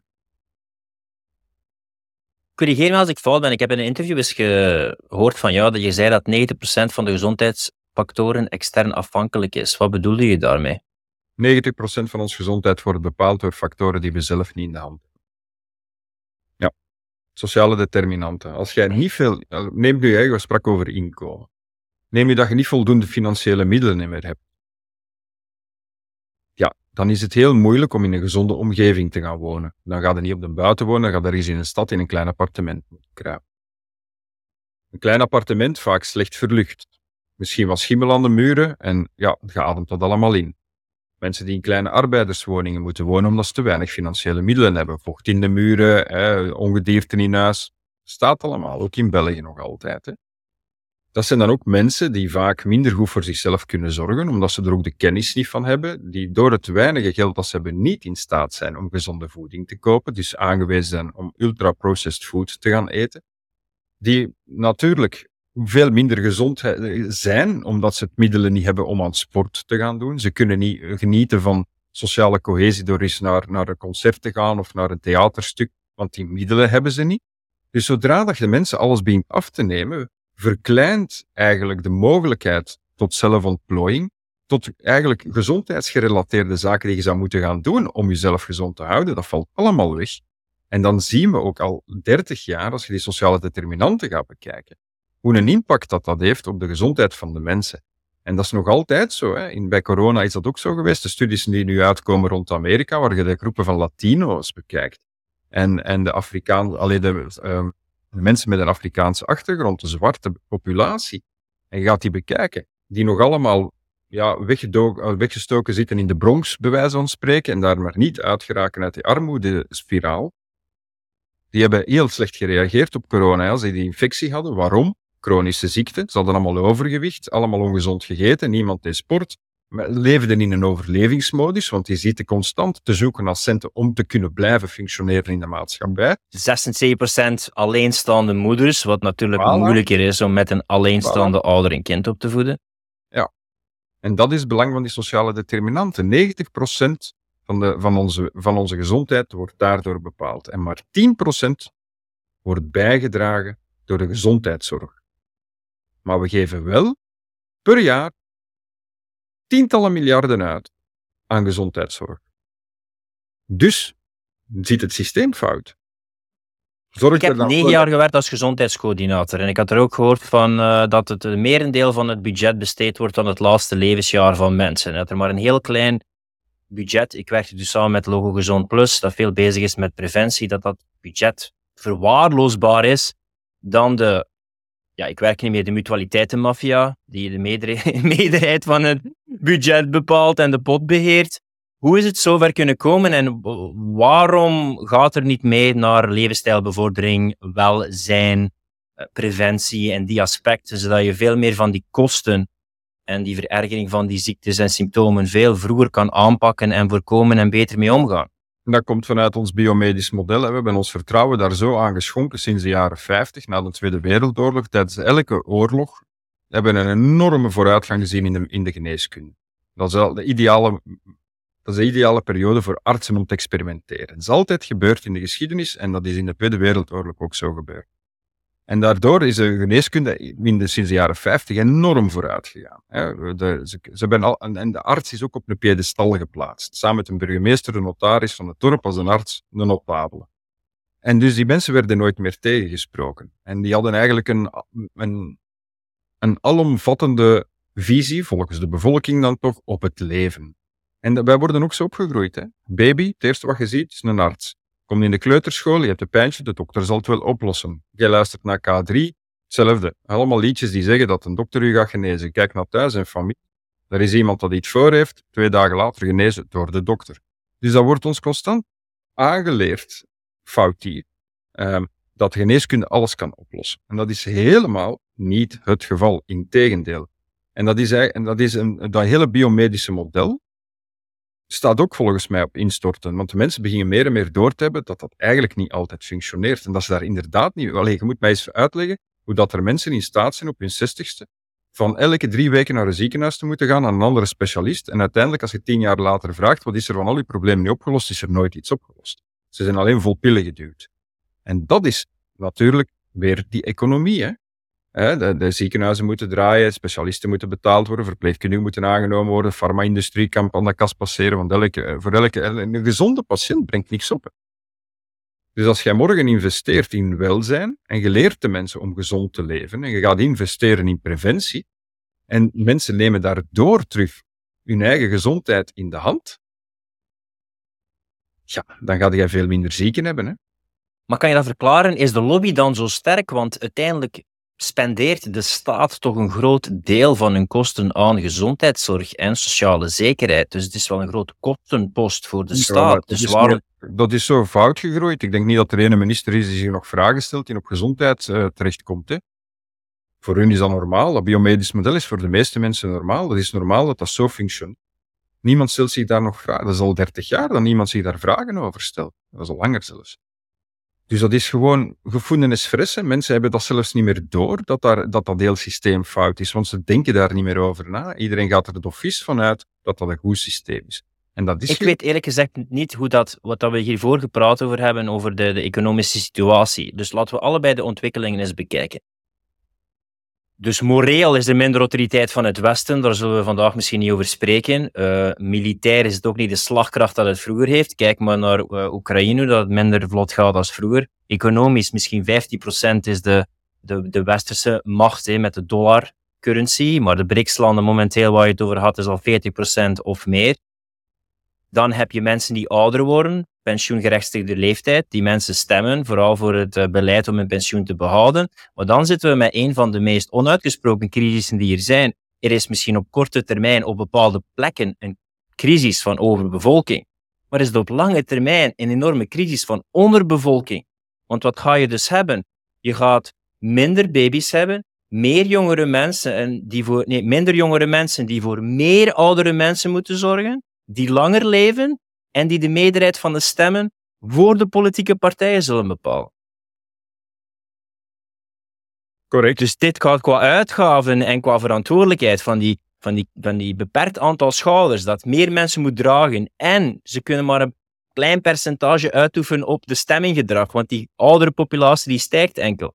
corrigeer me als ik fout ben. Ik heb in een interview eens gehoord van jou dat je zei dat 90% van de gezondheidsfactoren extern afhankelijk is. Wat bedoelde je daarmee? 90% van onze gezondheid wordt bepaald door factoren die we zelf niet in de hand hebben. Ja, sociale determinanten. Als jij niet veel, neem nu, je sprak over inkomen. Neem je dat je niet voldoende financiële middelen meer hebt dan is het heel moeilijk om in een gezonde omgeving te gaan wonen. Dan ga je niet op de buiten wonen, dan ga je ergens in een stad in een klein appartement kruipen. Een klein appartement, vaak slecht verlucht. Misschien wat schimmel aan de muren en ja, je ademt dat allemaal in. Mensen die in kleine arbeiderswoningen moeten wonen omdat ze te weinig financiële middelen hebben. Vocht in de muren, eh, ongedierte in huis. Staat allemaal, ook in België nog altijd. Hè. Dat zijn dan ook mensen die vaak minder goed voor zichzelf kunnen zorgen, omdat ze er ook de kennis niet van hebben, die door het weinige geld dat ze hebben niet in staat zijn om gezonde voeding te kopen, dus aangewezen zijn om ultra-processed food te gaan eten, die natuurlijk veel minder gezond zijn, omdat ze het middelen niet hebben om aan sport te gaan doen. Ze kunnen niet genieten van sociale cohesie door eens naar, naar een concert te gaan of naar een theaterstuk, want die middelen hebben ze niet. Dus zodra dat je mensen alles begint af te nemen, verkleint eigenlijk de mogelijkheid tot zelfontplooiing, tot eigenlijk gezondheidsgerelateerde zaken die je zou moeten gaan doen om jezelf gezond te houden. Dat valt allemaal weg. En dan zien we ook al 30 jaar, als je die sociale determinanten gaat bekijken, hoe een impact dat dat heeft op de gezondheid van de mensen. En dat is nog altijd zo. Hè. In, bij corona is dat ook zo geweest. De studies die nu uitkomen rond Amerika, waar je de groepen van Latino's bekijkt. En, en de Afrikaan, alleen de, uh, de mensen met een Afrikaanse achtergrond, de zwarte populatie, en je gaat die bekijken, die nog allemaal ja, eh, weggestoken zitten in de Bronx, bij wijze van spreken, en daar maar niet uitgeraken uit die armoedespiraal, die hebben heel slecht gereageerd op corona als ze die infectie hadden. Waarom? Chronische ziekte, ze hadden allemaal overgewicht, allemaal ongezond gegeten, niemand deed sport, leefden in een overlevingsmodus, want die zitten constant te zoeken naar centen om te kunnen blijven functioneren in de maatschappij. 76% alleenstaande moeders, wat natuurlijk moeilijker is om met een alleenstaande ouder een kind op te voeden. Ja, en dat is het belang van die sociale determinanten. 90% van, de, van, onze, van onze gezondheid wordt daardoor bepaald. En maar 10% wordt bijgedragen door de gezondheidszorg. Maar we geven wel per jaar tientallen miljarden uit aan gezondheidszorg. Dus ziet het systeem fout. Zorg ik heb negen jaar gewerkt als gezondheidscoördinator en ik had er ook gehoord van uh, dat het merendeel van het budget besteed wordt aan het laatste levensjaar van mensen. En dat er maar een heel klein budget, ik werkte dus samen met Logo Gezond Plus, dat veel bezig is met preventie, dat dat budget verwaarloosbaar is dan de ja, ik werk niet meer de mutualiteitenmafia, die <laughs> de meerderheid van het budget bepaalt en de pot beheert. Hoe is het zover kunnen komen en waarom gaat er niet mee naar levensstijlbevordering, welzijn, eh, preventie en die aspecten, zodat je veel meer van die kosten en die verergering van die ziektes en symptomen veel vroeger kan aanpakken en voorkomen en beter mee omgaan? Dat komt vanuit ons biomedisch model. We hebben ons vertrouwen daar zo aan geschonken sinds de jaren 50, na de Tweede Wereldoorlog. Tijdens elke oorlog hebben we een enorme vooruitgang gezien in de, in de geneeskunde. Dat is, de ideale, dat is de ideale periode voor artsen om te experimenteren. Het is altijd gebeurd in de geschiedenis en dat is in de Tweede Wereldoorlog ook zo gebeurd. En daardoor is de geneeskunde in de, sinds de jaren 50 enorm vooruit gegaan. Ze, ze al, en de arts is ook op een piedestal geplaatst. Samen met een burgemeester, de notaris van het dorp als een arts, de notabele. En dus die mensen werden nooit meer tegengesproken. En die hadden eigenlijk een, een, een alomvattende visie, volgens de bevolking dan toch, op het leven. En wij worden ook zo opgegroeid. Hè? Baby, het eerste wat je ziet, is een arts. Kom in de kleuterschool, je hebt een pijntje, de dokter zal het wel oplossen. Je luistert naar K3, hetzelfde. Allemaal liedjes die zeggen dat een dokter u gaat genezen. Kijk naar thuis en familie. Er is iemand dat iets voor heeft, twee dagen later genezen door de dokter. Dus dat wordt ons constant aangeleerd, fout hier, ehm, dat geneeskunde alles kan oplossen. En dat is helemaal niet het geval, integendeel. En dat is, en dat, is een, dat hele biomedische model, staat ook volgens mij op instorten. Want de mensen beginnen meer en meer door te hebben dat dat eigenlijk niet altijd functioneert. En dat ze daar inderdaad niet... Je moet mij eens uitleggen hoe dat er mensen in staat zijn op hun zestigste van elke drie weken naar een ziekenhuis te moeten gaan aan een andere specialist. En uiteindelijk, als je tien jaar later vraagt, wat is er van al je problemen niet opgelost, is er nooit iets opgelost. Ze zijn alleen vol pillen geduwd. En dat is natuurlijk weer die economie. Hè? De, de, ziekenhuizen moeten draaien, specialisten moeten betaald worden, verpleegkundigen moeten aangenomen worden, de farma-industrie kan aan de kast passeren, want elke, voor elke, een gezonde patiënt brengt niks op. Dus als jij morgen investeert in welzijn en je leert de mensen om gezond te leven en je gaat investeren in preventie en mensen nemen daardoor terug hun eigen gezondheid in de hand, ja, dan ga je veel minder zieken hebben. Hè? Maar kan je dat verklaren? Is de lobby dan zo sterk? Want uiteindelijk spendeert de staat toch een groot deel van hun kosten aan gezondheidszorg en sociale zekerheid. Dus het is wel een grote kostenpost voor de staat. dus waarom... dat is zo fout gegroeid. Ik denk niet dat er ene minister is die zich nog vragen stelt die op gezondheid uh, terechtkomt. Hè. Voor hun is dat normaal. Dat biomedisch model is voor de meeste mensen normaal. Dat is normaal dat dat zo functioneert. Niemand stelt zich daar nog vragen. Dat is al dertig jaar dat niemand zich daar vragen over stelt. Dat is al langer zelfs. Dus dat is gewoon gevonden is fris. Mensen hebben dat zelfs niet meer door, dat, daar, dat dat heel systeem fout is. Want ze denken daar niet meer over na. Iedereen gaat er het vies van uit dat dat een goed systeem is. En dat is ik weet eerlijk gezegd niet hoe dat, wat dat we hiervoor gepraat over hebben, over de, de economische situatie. Dus laten we allebei de ontwikkelingen eens bekijken. Dus moreel is er minder autoriteit van het Westen, daar zullen we vandaag misschien niet over spreken. Uh, militair is het ook niet de slagkracht dat het vroeger heeft. Kijk maar naar uh, Oekraïne, dat het minder vlot gaat als vroeger. Economisch misschien 15% is de, de, de westerse macht met de dollar currency, maar de BRICS-landen momenteel waar je het over had is al 40% of meer. Dan heb je mensen die ouder worden, pensioengerechtigde leeftijd. Die mensen stemmen, vooral voor het eh, beleid om hun pensioen te behouden. Maar dan zitten we met een van de meest onuitgesproken crisissen die er zijn. Er is misschien op korte termijn op bepaalde plekken een crisis van overbevolking. Maar is het op lange termijn een enorme crisis van onderbevolking. Want wat ga je dus hebben? Je gaat minder baby's hebben, meer jongere mensen en die voor, nee, minder jongere mensen die voor meer oudere mensen moeten zorgen, die langer leven en die de meerderheid van de stemmen voor de politieke partijen zullen bepalen. Correct. Dus dit gaat qua uitgaven en qua verantwoordelijkheid van die, van die, van die beperkt aantal schouders, dat meer mensen moet dragen en ze kunnen maar een klein percentage uitoefenen op de stemminggedrag, want die oudere populatie die stijgt enkel.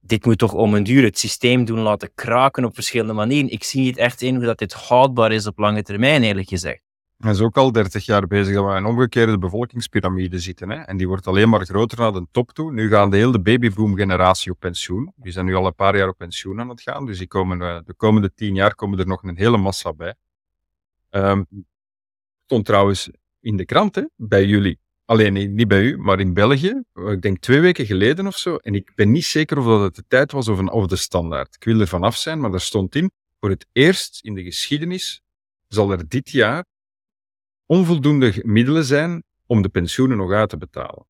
Dit moet toch om een duur het systeem doen laten kraken op verschillende manieren. Ik zie niet echt in hoe dat dit houdbaar is op lange termijn, eerlijk gezegd. Hij is ook al 30 jaar bezig dat we een omgekeerde bevolkingspyramide zitten. Hè? En die wordt alleen maar groter naar de top toe. Nu gaan de hele babyboom-generatie op pensioen. Die zijn nu al een paar jaar op pensioen aan het gaan. Dus die komen, eh, de komende tien jaar komen er nog een hele massa bij. Um, stond trouwens in de krant, hè, bij jullie. Alleen niet bij u, maar in België. Ik denk twee weken geleden of zo. En ik ben niet zeker of dat het de tijd was of, een, of de standaard. Ik wil er vanaf zijn, maar daar stond in. Voor het eerst in de geschiedenis zal er dit jaar onvoldoende middelen zijn om de pensioenen nog uit te betalen.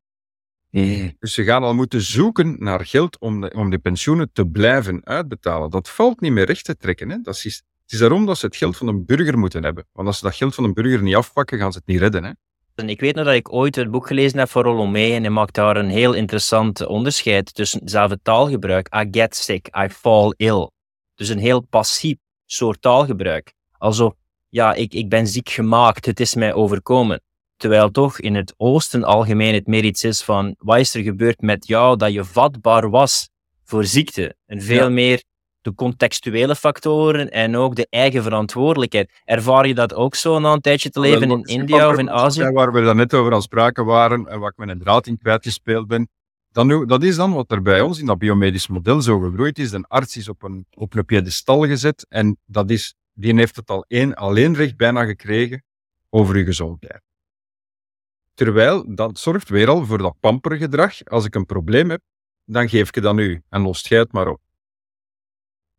Dus ze gaan al moeten zoeken naar geld om de, om de pensioenen te blijven uitbetalen. Dat valt niet meer recht te trekken. Hè? Dat is, het is daarom dat ze het geld van een burger moeten hebben. Want als ze dat geld van een burger niet afpakken, gaan ze het niet redden. Hè? En ik weet nog dat ik ooit het boek gelezen heb van Rollo May en hij maakt daar een heel interessant onderscheid tussen zelfde taalgebruik. I get sick, I fall ill. Dus een heel passief soort taalgebruik. Alsof ja, ik, ik ben ziek gemaakt, het is mij overkomen. Terwijl toch in het oosten algemeen het meer iets is van, wat is er gebeurd met jou dat je vatbaar was voor ziekte? En veel meer de contextuele factoren en ook de eigen verantwoordelijkheid. Ervaar je dat ook zo na een tijdje te leven in India of in Azië? Waar we daar net over aan spraken waren en waar ik met een draad in kwijtgespeeld ben, dan, dat is dan wat er bij ons in dat biomedisch model zo gegroeid is. Een arts is op een, op een piedestal gezet en dat is die heeft het al één alleenrecht bijna gekregen over uw gezondheid. Terwijl dat zorgt weer al voor dat pampergedrag. Als ik een probleem heb, dan geef ik het aan u en lost jij het maar op.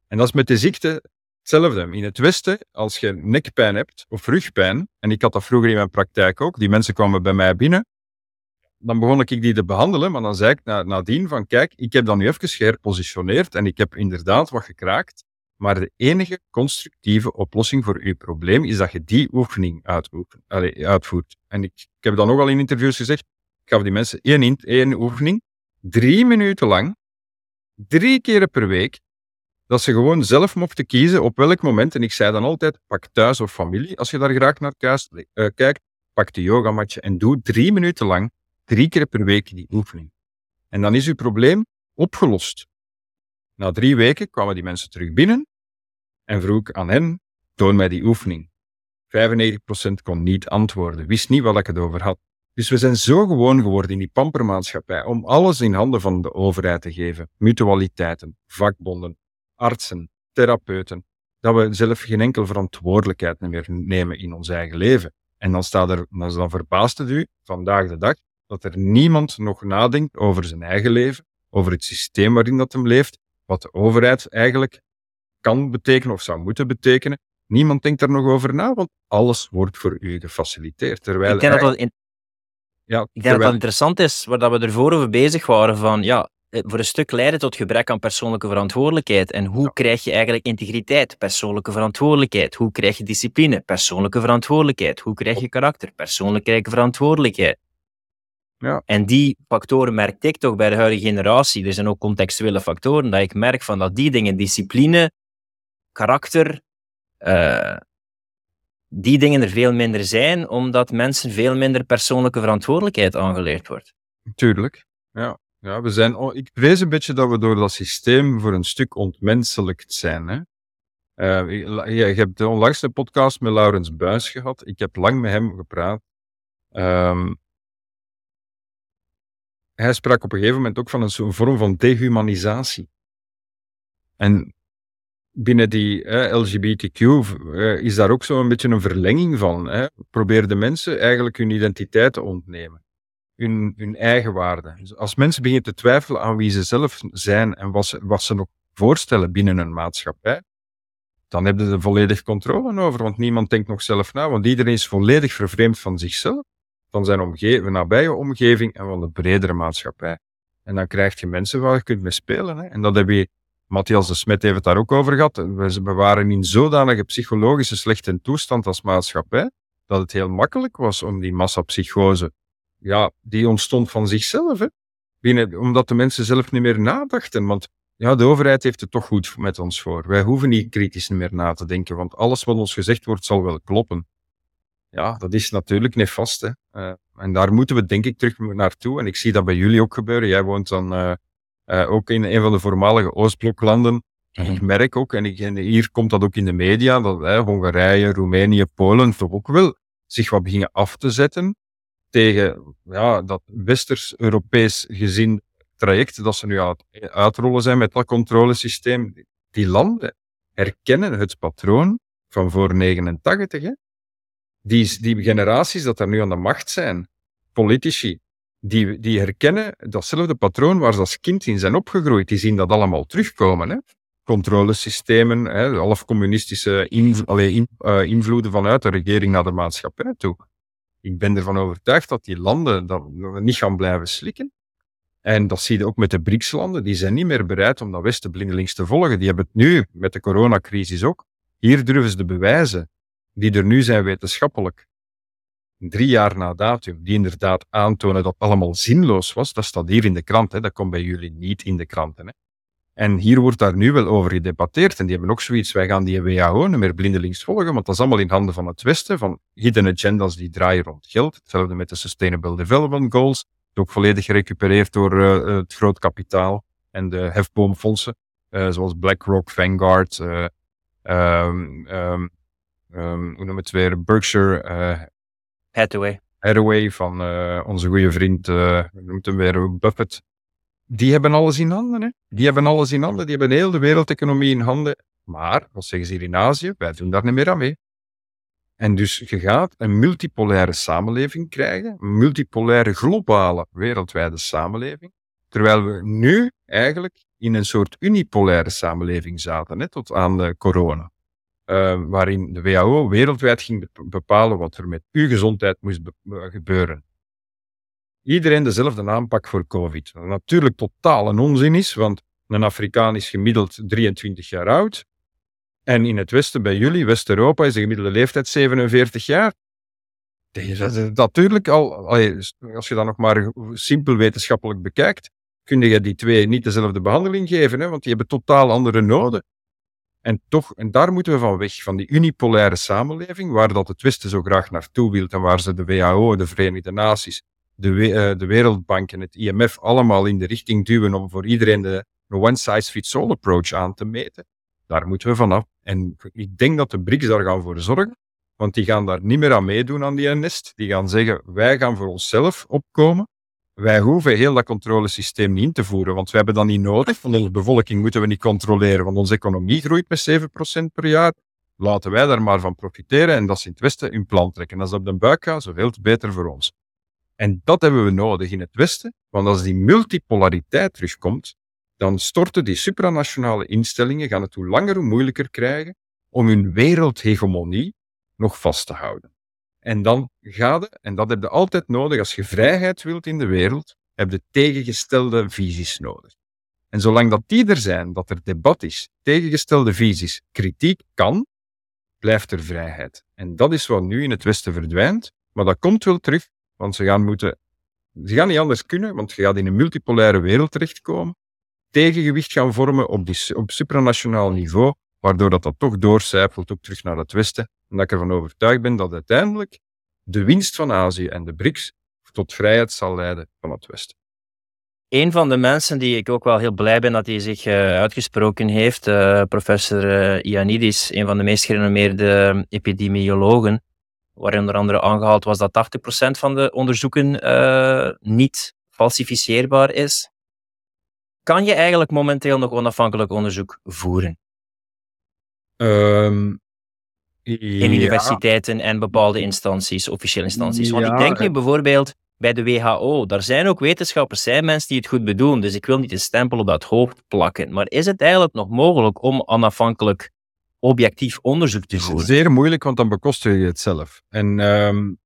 En dat is met de ziekte hetzelfde. In het Westen, als je nekpijn hebt of rugpijn, en ik had dat vroeger in mijn praktijk ook, die mensen kwamen bij mij binnen, dan begon ik die te behandelen, maar dan zei ik nadien van kijk, ik heb dat nu even geherpositioneerd en ik heb inderdaad wat gekraakt, maar de enige constructieve oplossing voor uw probleem is dat je die oefening uitvoert. En ik, heb dan ook al in interviews gezegd, ik gaf die mensen één, één oefening, drie minuten lang, drie keer per week, dat ze gewoon zelf mochten kiezen op welk moment. En ik zei dan altijd, pak thuis of familie, als je daar graag naar thuis, uh, kijkt, pak de yogamatje en doe drie minuten lang, drie keer per week die oefening. En dan is uw probleem opgelost. Na drie weken kwamen die mensen terug binnen en vroeg ik aan hen, toon mij die oefening. 95% kon niet antwoorden, wist niet wat ik het over had. Dus we zijn zo gewoon geworden in die pampermaatschappij om alles in handen van de overheid te geven. Mutualiteiten, vakbonden, artsen, therapeuten. Dat we zelf geen enkele verantwoordelijkheid meer nemen in ons eigen leven. En dan staat er, dan verbaast het u, vandaag de dag, dat er niemand nog nadenkt over zijn eigen leven, over het systeem waarin dat hem leeft, wat de overheid eigenlijk kan betekenen of zou moeten betekenen. Niemand denkt er nog over na, want alles wordt voor u gefaciliteerd. Terwijl ik denk dat dat, in... ja, ik denk terwijl... dat, dat interessant is, waar dat we ervoor over bezig waren, van ja, eh, voor een stuk leiden tot gebrek aan persoonlijke verantwoordelijkheid. En hoe krijg je eigenlijk integriteit? Persoonlijke verantwoordelijkheid. Hoe krijg je discipline? Persoonlijke verantwoordelijkheid. Hoe krijg je karakter? Persoonlijke verantwoordelijkheid. Ja. En die factoren merk ik toch bij de huidige generatie. Er zijn ook contextuele factoren dat ik merk van dat die dingen, discipline, karakter, uh, die dingen er veel minder zijn, omdat mensen veel minder persoonlijke verantwoordelijkheid aangeleerd wordt. Tuurlijk, ja. Ja, we zijn, ik vrees een beetje dat we door dat systeem voor een stuk ontmenselijkt zijn. Hè? Uh, je, je, hebt de onlangs een podcast met Laurens Buis gehad. Ik heb lang met hem gepraat. Um, hij sprak op een gegeven moment ook van een, vorm van dehumanisatie. En binnen die LGBTQ is daar ook zo een beetje een verlenging van. Hè? Probeer de mensen eigenlijk hun identiteit te ontnemen hun, hun eigen waarde. Dus als mensen beginnen te twijfelen aan wie ze zelf zijn en wat ze, wat ze nog voorstellen binnen een maatschappij, dan hebben ze volledig controle over, want niemand denkt nog zelf na, want iedereen is volledig vervreemd van zichzelf, van zijn omgeving, nabije omgeving en van de bredere maatschappij. En dan krijg je mensen waar je kunt mee spelen. Hè. En dat heb je, Matthias de Smet heeft het daar ook over gehad. We, waren in zodanige psychologische slechte toestand als maatschappij, dat het heel makkelijk was om die massapsychose ja, die ontstond van zichzelf. Binnen, omdat de mensen zelf niet meer nadachten. Want ja, de overheid heeft het toch goed met ons voor. Wij hoeven niet kritisch meer na te denken, want alles wat ons gezegd wordt zal wel kloppen. Ja, dat is natuurlijk nefast. Hè? Uh, en daar moeten we denk ik terug naartoe. En ik zie dat bij jullie ook gebeuren. Jij woont dan uh, uh, ook in een van de voormalige Oostbloklanden. En ik merk ook, en, ik, en hier komt dat ook in de media, dat Hongarije, Roemenië, Polen toch ook wel zich wat beginnen af te zetten tegen ja, dat westers-Europees gezien traject dat ze nu aan het uitrollen zijn met dat controlesysteem. Die landen herkennen het patroon van voor 89. Hè? Die, die generaties dat er nu aan de macht zijn, politici, die, die herkennen datzelfde patroon waar ze als kind in zijn opgegroeid. Die zien dat allemaal terugkomen. Hè? Controlesystemen, hè, half communistische inv in, uh, invloeden vanuit de regering naar de maatschappij toe ik ben ervan overtuigd dat die landen dat niet gaan blijven slikken. En dat zie je ook met de BRICS-landen. Die zijn niet meer bereid om dat Westen blindelings te volgen. Die hebben het nu met de coronacrisis ook. Hier durven ze de bewijzen die er nu zijn wetenschappelijk, drie jaar na datum, die inderdaad aantonen dat het allemaal zinloos was. Dat staat hier in de krant. Hè. Dat komt bij jullie niet in de kranten. Hè. En hier wordt daar nu wel over gedebatteerd. En die hebben ook zoiets, wij gaan die WHO niet meer blindelings volgen, want dat is allemaal in handen van het Westen, van hidden agendas die draaien rond geld. Hetzelfde met de Sustainable Development Goals, ook volledig gerecupereerd door uh, het groot kapitaal en de hefboomfondsen, uh, zoals BlackRock, Vanguard, uh, um, um, um, hoe noem het weer, Berkshire Hathaway. Hathaway van onze goede vriend, hoe noemt hem weer, Buffett die hebben alles in handen. Hè? Die hebben alles in handen. Die hebben heel de wereldeconomie in handen. Maar, wat zeggen ze hier in Azië? Wij doen daar niet meer aan mee. En dus je gaat een multipolaire samenleving krijgen, een multipolaire globale wereldwijde samenleving, terwijl we nu eigenlijk in een soort unipolaire samenleving zaten, net tot aan de corona. Uh, waarin de WHO wereldwijd ging bepalen wat er met uw gezondheid moest gebeuren iedereen dezelfde aanpak voor COVID. Wat natuurlijk totaal een onzin is, want een Afrikaan is gemiddeld 23 jaar oud. En in het Westen, bij jullie, West-Europa, is de gemiddelde leeftijd 47 jaar. Dat natuurlijk al, als je dat nog maar simpel wetenschappelijk bekijkt, kun je die twee niet dezelfde behandeling geven, hè, want die hebben totaal andere noden. En toch, en daar moeten we van weg, van die unipolaire samenleving, waar dat het Westen zo graag naartoe wil en waar ze de WHO, de Verenigde Naties, de, uh, de Wereldbank en het IMF allemaal in de richting duwen om voor iedereen de one-size-fits-all approach aan te meten. Daar moeten we vanaf. En ik denk dat de BRICS daar gaan voor zorgen, want die gaan daar niet meer aan meedoen aan die nest. Die gaan zeggen, wij gaan voor onszelf opkomen. Wij hoeven heel dat controlesysteem niet in te voeren, want we hebben dat niet nodig. Van onze bevolking moeten we niet controleren, want onze economie groeit met 7% per jaar. Laten wij daar maar van profiteren en dat ze in het Westen hun plan trekken. Als dat op de buik gaat, zoveel te beter voor ons. En dat hebben we nodig in het Westen, want als die multipolariteit terugkomt, dan storten die supranationale instellingen, gaan het hoe langer hoe moeilijker krijgen om hun wereldhegemonie nog vast te houden. En dan gaat het, en dat heb je altijd nodig, als je vrijheid wilt in de wereld, heb je tegengestelde visies nodig. En zolang dat die er zijn, dat er debat is, tegengestelde visies, kritiek kan, blijft er vrijheid. En dat is wat nu in het Westen verdwijnt, maar dat komt wel terug, want ze gaan moeten, ze gaan niet anders kunnen, want je gaat in een multipolaire wereld terechtkomen, tegengewicht gaan vormen op, die, op supranationaal niveau, waardoor dat, dat toch doorcijpelt ook terug naar het Westen. En dat ik ervan overtuigd ben dat uiteindelijk de winst van Azië en de BRICS tot vrijheid zal leiden van het Westen. Een van de mensen die ik ook wel heel blij ben dat hij zich uh, uitgesproken heeft, uh, professor uh, Ioannidis, een van de meest gerenommeerde epidemiologen, waar onder andere aangehaald was dat 80% van de onderzoeken niet falsificeerbaar is. Kan je eigenlijk momenteel nog onafhankelijk onderzoek voeren? Um, in universiteiten en bepaalde instanties, officiële instanties. Want ik denk nu bijvoorbeeld bij de WHO, daar zijn ook wetenschappers, zijn mensen die het goed bedoelen, dus ik wil niet een stempel op dat hoofd plakken. Maar is het eigenlijk nog mogelijk om onafhankelijk objectief onderzoek te voeren? Zeer moeilijk, want dan bekostig je het zelf. En um,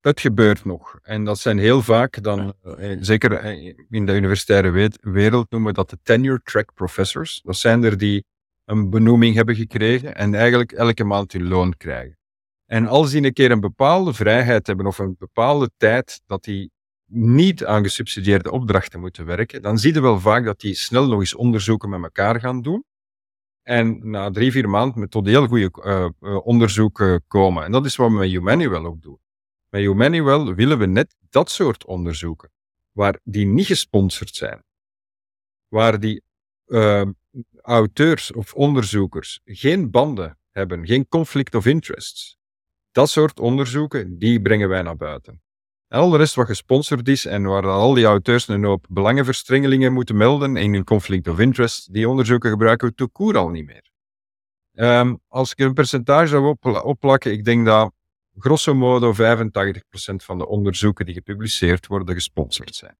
dat gebeurt nog. En dat zijn heel vaak dan, eh, zeker eh, in de universitaire wereld noemen we dat de tenure track professors. Dat zijn er die een benoeming hebben gekregen en eigenlijk elke maand hun loon krijgen. En als die een keer een bepaalde vrijheid hebben of een bepaalde tijd dat die niet aan gesubsidieerde opdrachten moeten werken, dan zie je wel vaak dat die snel nog eens onderzoeken met elkaar gaan doen. En na drie, vier maanden met tot heel goede uh, onderzoeken komen. En dat is wat we met Humanuel ook doen. Met Humanuel willen we net dat soort onderzoeken, waar die niet gesponsord zijn, waar die uh, auteurs of onderzoekers geen banden hebben, geen conflict of interests, dat soort onderzoeken, die brengen wij naar buiten. En al de rest wat gesponsord is en waar al die auteurs een hoop belangenverstrengelingen moeten melden in hun conflict of interest, die onderzoeken gebruiken we toekoer al niet meer. Um, als ik een percentage zou op, opplakken, ik denk dat grosso modo 85% van de onderzoeken die gepubliceerd worden gesponsord zijn.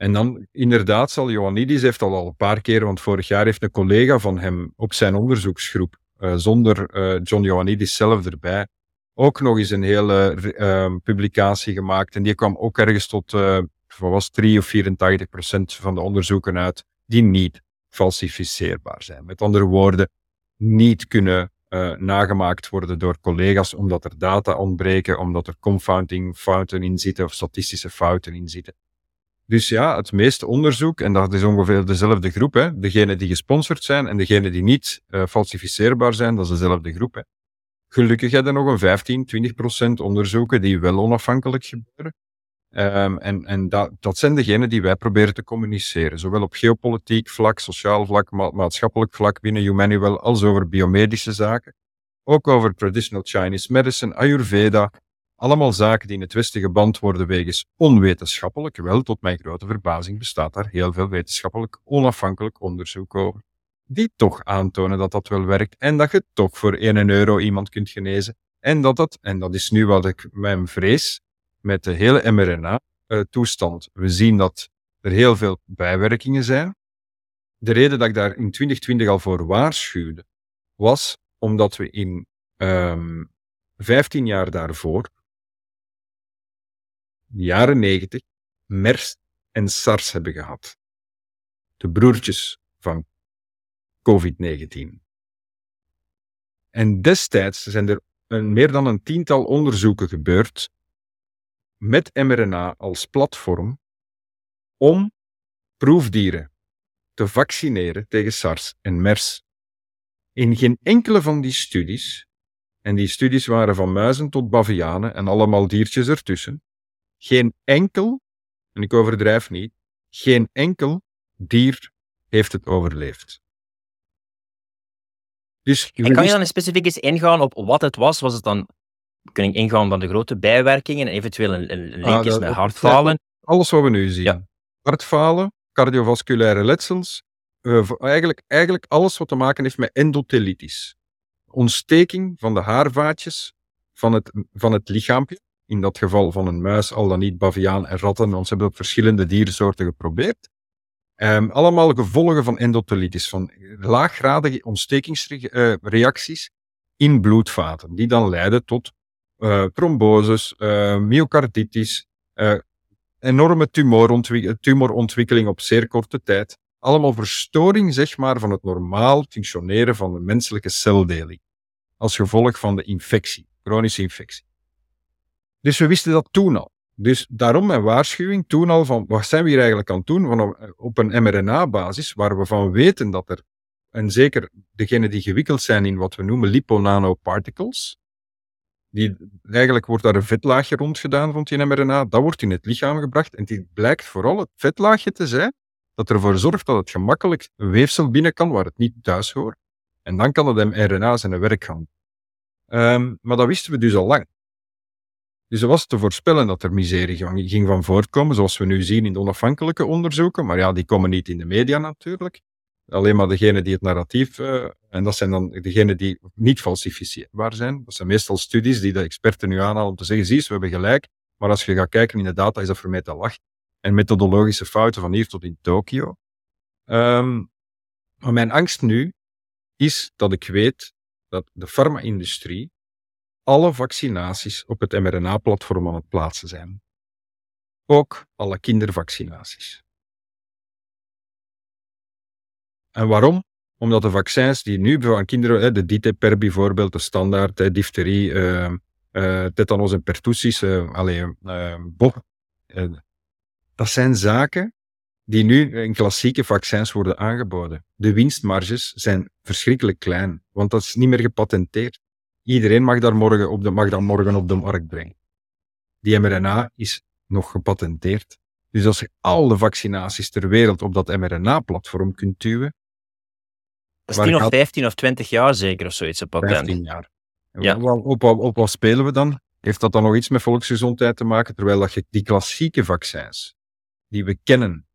En dan inderdaad zal Ioannidis heeft al, al een paar keer, want vorig jaar heeft een collega van hem op zijn onderzoeksgroep, uh, zonder uh, John Ioannidis zelf erbij, ook nog eens een hele uh, publicatie gemaakt. En die kwam ook ergens tot, uh, was 3 of 84% van de onderzoeken uit die niet falsificeerbaar zijn. Met andere woorden, niet kunnen nagemaakt worden door collega's omdat er data ontbreken, omdat er confounding fouten in zitten of statistische fouten in zitten. Dus ja, het meeste onderzoek, en dat is ongeveer dezelfde groep, hè, degenen die gesponsord zijn en degenen die niet uh, falsificeerbaar zijn, dat is dezelfde groep. Hè. Gelukkig hebben er nog een 15, 20 procent onderzoeken die wel onafhankelijk gebeuren. Um, en en dat, dat zijn degenen die wij proberen te communiceren, zowel op geopolitiek vlak, sociaal vlak, ma maatschappelijk vlak binnen Humanuel, als over biomedische zaken. Ook over traditional Chinese medicine, Ayurveda, allemaal zaken die in het Westen geband worden wegens onwetenschappelijk. Wel, tot mijn grote verbazing bestaat daar heel veel wetenschappelijk onafhankelijk onderzoek over. Die toch aantonen dat dat wel werkt en dat je toch voor 1 euro iemand kunt genezen. En dat dat, en dat is nu wat ik mijn vrees, met de hele mRNA-toestand. We zien dat er heel veel bijwerkingen zijn. De reden dat ik daar in 2020 al voor waarschuwde, was omdat we in um, ehm, 15 jaar daarvoor, de jaren 90, MERS en SARS hebben gehad. De broertjes van COVID-19. En destijds zijn er een, meer dan een tiental onderzoeken gebeurd met mRNA als platform om proefdieren te vaccineren tegen SARS en MERS. In geen enkele van die studies En die studies waren van muizen tot bavianen en allemaal diertjes ertussen. Geen enkel, en ik overdrijf niet, geen enkel dier heeft het overleefd. Dus en kan je dan specifiek eens ingaan op wat het was? Was het dan, kun ik ingaan van de grote bijwerkingen en eventueel een, een ah, linkjes met hartfalen? Alles wat we nu zien. Ja. Hartfalen, cardiovasculaire letsels, uh, eigenlijk, eigenlijk alles wat te maken heeft met endothelitis. Ontsteking van de haarvaatjes van het, van het lichaampje. In dat geval van een muis, al dan niet baviaan en ratten, want ze hebben op verschillende diersoorten geprobeerd. Um, allemaal gevolgen van endothelitis, van laaggradige ontstekingsreacties in bloedvaten, die dan leiden tot uh, tromboses, uh, myocarditis, enorme tumorontwikkeling op zeer korte tijd. Allemaal verstoring, zeg maar, van het normaal functioneren van de menselijke celdeling. Als gevolg van de infectie, chronische infectie. Dus we wisten dat toen al. Dus daarom mijn waarschuwing toen al van wat zijn we hier eigenlijk aan het doen van op een mRNA-basis, waar we van weten dat er, en zeker degenen die gewikkeld zijn in wat we noemen liponanoparticles, die, eigenlijk wordt daar een vetlaagje rond gedaan rond die mRNA, dat wordt in het lichaam gebracht en die blijkt vooral het vetlaagje te zijn dat ervoor zorgt dat het gemakkelijk een weefsel binnen kan waar het niet thuis hoort. En dan kan het mRNA zijn werk gaan. Um, maar dat wisten we dus al lang. Dus er was te voorspellen dat er miserie ging van voortkomen, zoals we nu zien in de onafhankelijke onderzoeken. Maar ja, die komen niet in de media natuurlijk. Alleen maar degenen die het narratief, uh, en dat zijn dan degenen die niet falsificeerbaar zijn. Dat zijn meestal studies die de experten nu aanhalen om te zeggen, zie we hebben gelijk. Maar als je gaat kijken in de data, is dat voor mij te lach. En methodologische fouten van hier tot in Tokio. Um, maar mijn angst nu is dat ik weet dat de farma-industrie alle vaccinaties op het mRNA-platform aan het plaatsen zijn. Ook alle kindervaccinaties. En waarom? Omdat de vaccins die nu voor kinderen, de DTPR bijvoorbeeld, de standaard, difterie, uh, uh, tetanus en pertussis, uh, allee, bob, dat zijn zaken die nu in klassieke vaccins worden aangeboden. De winstmarges zijn verschrikkelijk klein, want dat is niet meer gepatenteerd. Iedereen mag, daar morgen op de, mag dat morgen op de markt brengen. Die mRNA is nog gepatenteerd. Dus als je al de vaccinaties ter wereld op dat mRNA-platform kunt duwen. Dat is 10 of 15 of 20 jaar zeker of zoiets, een patent. 15 jaar. Ja. Op, op, op, op wat spelen we dan? Heeft dat dan nog iets met volksgezondheid te maken? Terwijl dat je die klassieke vaccins, die we kennen,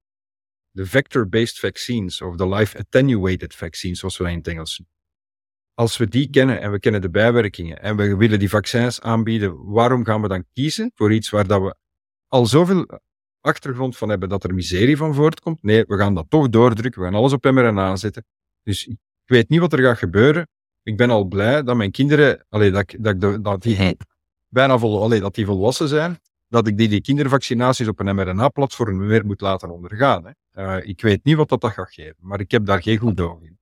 de vector-based vaccines, of de life attenuated vaccines, zoals we in het Engels als we die kennen en we kennen de bijwerkingen en we willen die vaccins aanbieden, waarom gaan we dan kiezen voor iets waar dat we al zoveel achtergrond van hebben dat er miserie van voortkomt? Nee, we gaan dat toch doordrukken, we gaan alles op mRNA zetten. Dus ik weet niet wat er gaat gebeuren. Ik ben al blij dat mijn kinderen, allee, dat, dat, dat die bijna vol, allee, dat die volwassen zijn, dat ik die, die kindervaccinaties op een mRNA-platform weer moet laten ondergaan. Hè. Uh, ik weet niet wat dat, dat gaat geven, maar ik heb daar geen goed oog in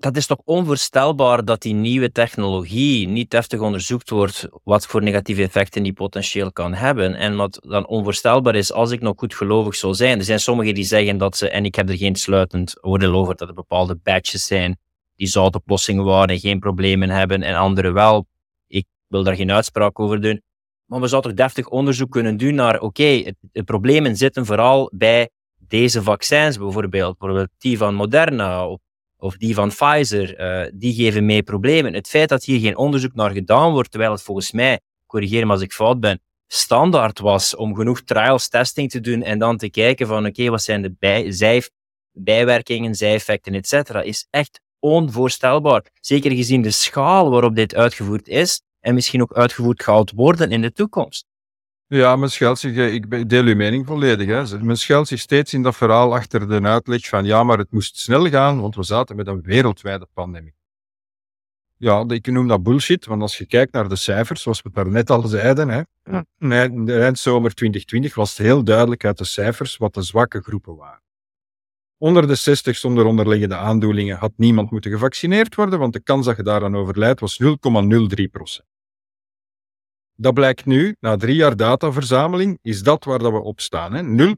dat is toch onvoorstelbaar dat die nieuwe technologie niet heftig onderzocht wordt wat voor negatieve effecten die potentieel kan hebben. En wat dan onvoorstelbaar is, als ik nog goed gelovig zou zijn. Er zijn sommigen die zeggen dat ze, en ik heb er geen sluitend oordeel over, dat er bepaalde batches zijn die zoutoplossingen waren en geen problemen hebben en andere wel. Ik wil daar geen uitspraak over doen. Maar we zouden toch deftig onderzoek kunnen doen naar, oké, de problemen zitten vooral bij deze vaccins bijvoorbeeld, bijvoorbeeld die van Moderna of of die van Pfizer, uh, die geven mee problemen. Het feit dat hier geen onderzoek naar gedaan wordt, terwijl het volgens mij, corrigeer me als ik fout ben, standaard was om genoeg trials testing te doen en dan te kijken van oké, wat zijn de bij, zij, bijwerkingen, zijeffecten, etc., is echt onvoorstelbaar. Zeker gezien de schaal waarop dit uitgevoerd is en misschien ook uitgevoerd gaat worden in de toekomst. Ja, men schuilt zich, ik deel uw mening volledig. Hè. Men schuilt zich steeds in dat verhaal achter de uitleg van ja, maar het moest snel gaan, want we zaten met een wereldwijde pandemie. Ja, ik noem dat bullshit, want als je kijkt naar de cijfers, zoals we het daarnet al zeiden, hè, in de eindzomer 2020 was het heel duidelijk uit de cijfers wat de zwakke groepen waren. Onder de 60 zonder onderliggende aandoeningen had niemand moeten gevaccineerd worden, want de kans dat je daaraan overlijdt was 0,03 procent. Dat blijkt nu, na drie jaar dataverzameling, is dat waar dat we op staan. 0,03%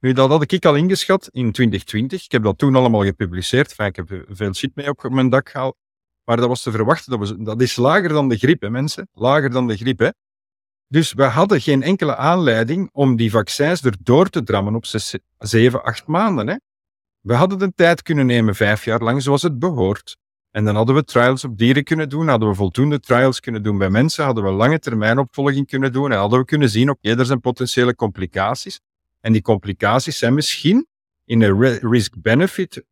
Nu, dat had ik al ingeschat in 2020. Ik heb dat toen allemaal gepubliceerd. Enfin, ik heb veel shit mee op mijn dak gehaald. Maar dat was te verwachten. Dat, dat is lager dan de griep, hè, mensen. Lager dan de griep, hè. Dus we hadden geen enkele aanleiding om die vaccins erdoor te drammen op zes, zeven, acht maanden. Hè. We hadden de tijd kunnen nemen, vijf jaar lang, zoals het behoort. En dan hadden we trials op dieren kunnen doen, hadden we voldoende trials kunnen doen bij mensen, hadden we lange termijn opvolging kunnen doen en hadden we kunnen zien, oké, er zijn potentiële complicaties. En die complicaties zijn misschien in een risk-benefit,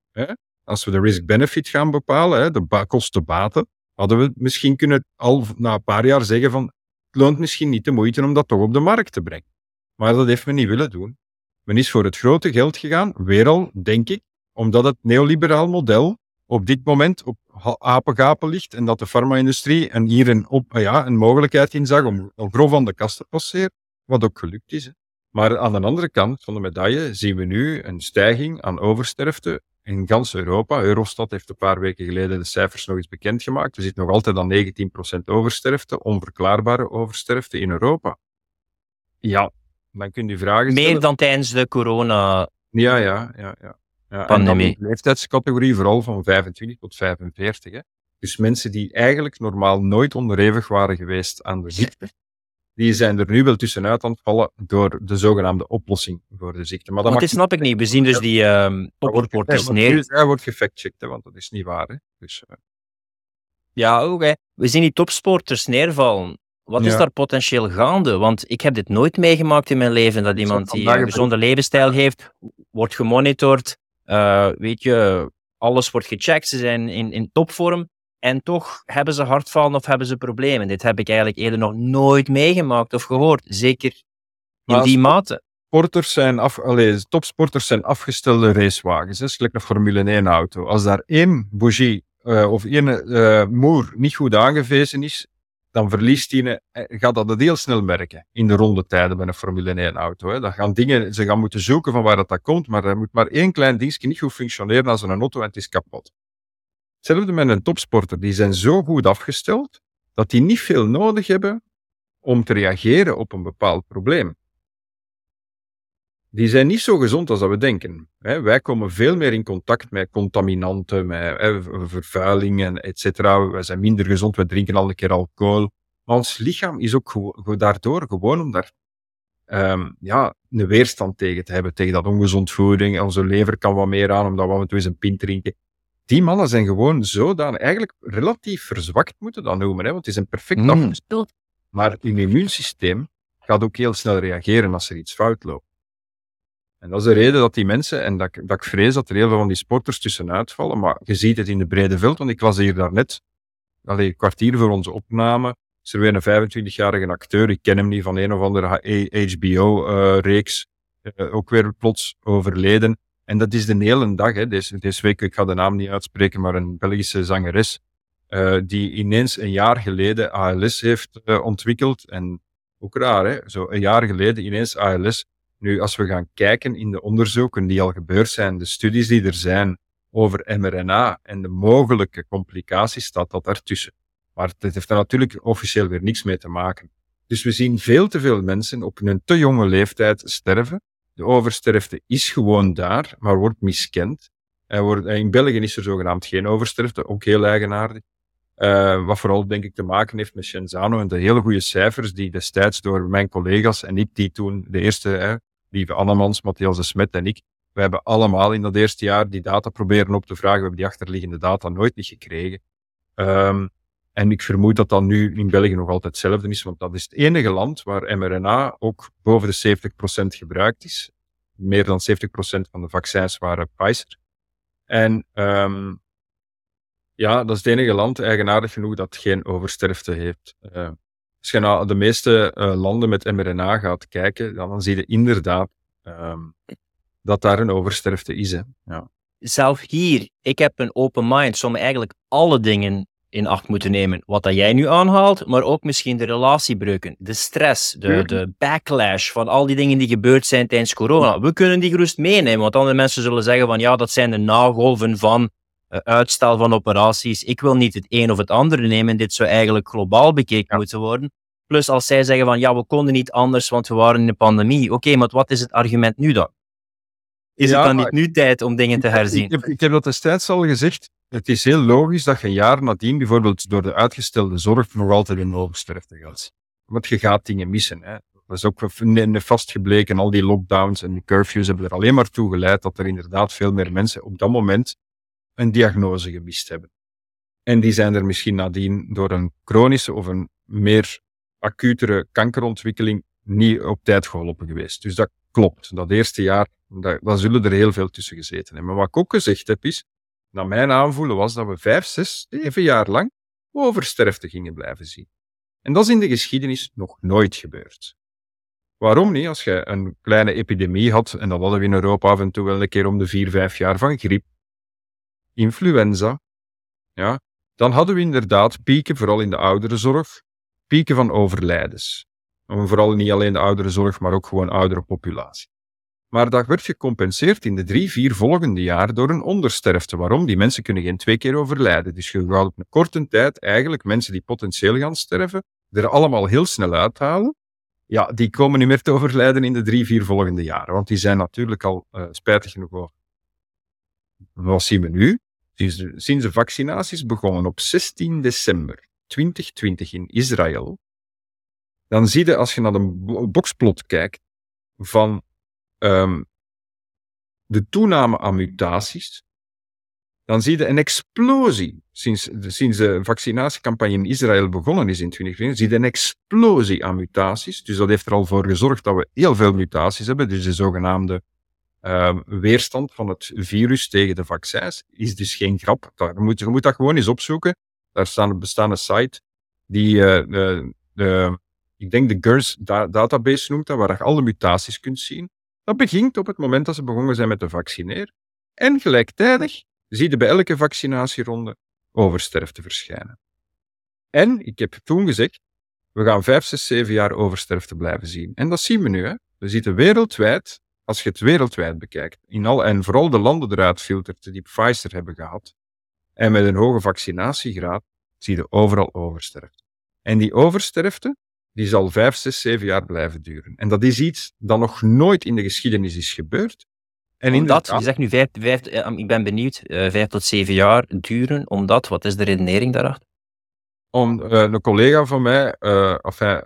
als we de risk-benefit gaan bepalen, hè, de kosten-baten, hadden we misschien kunnen al na een paar jaar zeggen van, het loont misschien niet de moeite om dat toch op de markt te brengen. Maar dat heeft men niet willen doen. Men is voor het grote geld gegaan, weer al, denk ik, omdat het neoliberaal model op dit moment op apengapen ligt en dat de farma-industrie en hier een, op, ja, een mogelijkheid in zag om, om grof aan de kast te passeren, wat ook gelukt is. Hè. Maar aan de andere kant van de medaille zien we nu een stijging aan oversterfte in gans Europa. Eurostat heeft een paar weken geleden de cijfers nog eens bekendgemaakt. We zitten nog altijd aan 19% oversterfte, onverklaarbare oversterfte in Europa. Ja, dan kun je vragen stellen. Meer dan tijdens de corona. Ja, ja, ja. ja. Ja pandemie. de leeftijdscategorie vooral van 25 tot 45. Hè. Dus mensen die eigenlijk normaal nooit onderhevig waren geweest aan de ziekte, die zijn er nu wel tussenuit aan het vallen door de zogenaamde oplossing voor de ziekte. Maar dat, dat snap ik niet. We zien dus die uh, topsporters neer. Hij wordt gefactcheckt, want dat is niet waar. Hè. Dus, uh... Ja. We zien die topsporters neervallen. Wat is daar potentieel gaande? Want ik heb dit nooit meegemaakt in mijn leven, dat iemand die een gezonde levensstijl heeft, wordt gemonitord, uh, weet je, alles wordt gecheckt, ze zijn in, in topvorm, en toch hebben ze hartvallen of hebben ze problemen. Dit heb ik eigenlijk eerder nog nooit meegemaakt of gehoord. Zeker in die mate. Sporters zijn af, allez, topsporters zijn afgestelde racewagens. Hè, gelijk een Formule 1 auto. Als daar één bougie uh, of één uh, moer niet goed aangewezen is, dan verliest die, eh, gaat dat heel snel merken in de rondetijden bij een Formule 1 auto. Hè. Dan gaan dingen, ze gaan moeten zoeken van waar dat, dat komt, maar er moet maar één klein dingetje niet goed functioneren als een auto en het is kapot. Hetzelfde met een topsporter. Die zijn zo goed afgesteld dat die niet veel nodig hebben om te reageren op een bepaald probleem. Die zijn niet zo gezond als we denken. Wij komen veel meer in contact met contaminanten, met vervuilingen, etc. Wij zijn minder gezond, we drinken al een keer alcohol. Maar ons lichaam is ook daardoor gewoon om daar um, ja, een weerstand tegen te hebben, tegen dat ongezond voeding. Onze lever kan wat meer aan, omdat we af en toe eens een pint drinken die mannen zijn gewoon zodanig, eigenlijk relatief verzwakt moeten dat noemen, hè, want het is een perfect mm. afgesteld. Maar hun immuunsysteem gaat ook heel snel reageren als er iets fout loopt. En dat is de reden dat die mensen, en dat, dat ik vrees dat er heel veel van die sporters tussenuit vallen, maar je ziet het in de brede veld, want ik was hier daarnet, allee, een kwartier voor onze opname, is er weer een 25-jarige acteur, ik ken hem niet van een of andere HBO-reeks, uh, uh, ook weer plots overleden. En dat is de hele dag. Hè. Deze, deze week, ik ga de naam niet uitspreken, maar een Belgische zangeres. Uh, die ineens een jaar geleden ALS heeft ontwikkeld. En ook raar, hè? zo een jaar geleden ineens ALS. Nu, als we gaan kijken in de onderzoeken die al gebeurd zijn, de studies die er zijn over mRNA en de mogelijke complicaties, staat dat daartussen. Maar het heeft er natuurlijk officieel weer niks mee te maken. Dus we zien veel te veel mensen op een te jonge leeftijd sterven. De oversterfte is gewoon daar, maar wordt miskend. wordt, in België is er zogenaamd geen oversterfte, ook heel eigenaardig. Uh, wat vooral denk ik te maken heeft met Shenzano en de hele goede cijfers die destijds door mijn collega's en ik, die toen de eerste, lieve Annemans, Matthias de Smet en ik, we hebben allemaal in dat eerste jaar die data proberen op te vragen. We hebben die achterliggende data nooit niet gekregen. Um, en ik vermoed dat dat nu in België nog altijd hetzelfde is, want dat is het enige land waar mRNA ook boven de 70% gebruikt is. Meer dan 70% van de vaccins waren Pfizer. En um, ja, dat is het enige land, eigenaardig genoeg, dat geen oversterfte heeft. Uh, als je naar de meeste uh, landen met mRNA gaat kijken, dan zie je inderdaad um, dat daar een oversterfte is. Hè. Ja. Zelf hier, ik heb een open mind, som eigenlijk alle dingen in acht moeten nemen. Wat dat jij nu aanhaalt, maar ook misschien de relatiebreuken, de stress, de, de backlash van al die dingen die gebeurd zijn tijdens corona. We kunnen die gerust meenemen, want andere mensen zullen zeggen van ja, dat zijn de nagolven van uitstel van operaties. Ik wil niet het een of het andere nemen. Dit zou eigenlijk globaal bekeken moeten worden. Plus als zij zeggen van ja, we konden niet anders, want we waren in de pandemie. Oké, maar wat is het argument nu dan? Is Ja, het dan niet nu tijd om dingen te herzien? Ik heb, ik heb dat destijds al gezegd. Het is heel logisch dat je een jaar nadien bijvoorbeeld door de uitgestelde zorg nog altijd in oversterfte gaat. Want je gaat dingen missen. Hè. Dat is ook nefast gebleken. Al die lockdowns en die curfews hebben er alleen maar toe geleid dat er inderdaad veel meer mensen op dat moment een diagnose gemist hebben. En die zijn er misschien nadien door een chronische of een meer acutere kankerontwikkeling niet op tijd geholpen geweest. Dus dat klopt. Dat eerste jaar, daar, daar zullen er heel veel tussen gezeten hebben. Maar wat ik ook gezegd heb is, naar mijn aanvoelen was dat we vijf, zes, zeven jaar lang oversterfte gingen blijven zien. En dat is in de geschiedenis nog nooit gebeurd. Waarom niet? Als je een kleine epidemie had, en dat hadden we in Europa af en toe wel een keer om de vier, vijf jaar van griep, influenza, ja, dan hadden we inderdaad pieken, vooral in de ouderenzorg, pieken van overlijdens. En vooral niet alleen de ouderenzorg, maar ook gewoon oudere populatie. Maar dat werd gecompenseerd in de drie, vier volgende jaar door een ondersterfte. Waarom? Die mensen kunnen geen twee keer overlijden. Dus je gaat op een korte tijd eigenlijk mensen die potentieel gaan sterven, er allemaal heel snel uithalen. Ja, die komen niet meer te overlijden in de drie, vier volgende jaren. Want die zijn natuurlijk al uh, spijtig genoeg over. Wat zien we nu? Sinds de, sinds de vaccinaties begonnen op 16 december 2020 in Israël, dan zie je als je naar de boxplot kijkt van um, de toename aan mutaties, dan zie je een explosie. Sinds sinds de vaccinatiecampagne in Israël begonnen is in 2020, zie je een explosie aan mutaties. Dus dat heeft er al voor gezorgd dat we heel veel mutaties hebben. Dus de zogenaamde uh, weerstand van het virus tegen de vaccins is dus geen grap. Daar moet, je moet dat gewoon eens opzoeken. Daar staan, bestaat een site die uh, de, de, ik denk de GERS da database noemt dat, waar je alle mutaties kunt zien. Dat begint op het moment dat ze begonnen zijn met te vaccineren. En gelijktijdig zie je bij elke vaccinatieronde oversterfte verschijnen. En ik heb toen gezegd, we gaan 5, 6, 7 jaar oversterfte blijven zien. En dat zien we nu. Hè. We zitten wereldwijd, als je het wereldwijd bekijkt, in al, en vooral de landen eruit filtert die Pfizer hebben gehad, en met een hoge vaccinatiegraad, zie je overal oversterfte. En die oversterfte, die zal 5, 6, 7 jaar blijven duren. En dat is iets dat nog nooit in de geschiedenis is gebeurd. En omdat, je zegt nu vijf, vijf, ik ben benieuwd, uh, vijf tot zeven jaar duren, omdat, wat is de redenering daarachter? Om, uh, een collega van mij, uh, enfin,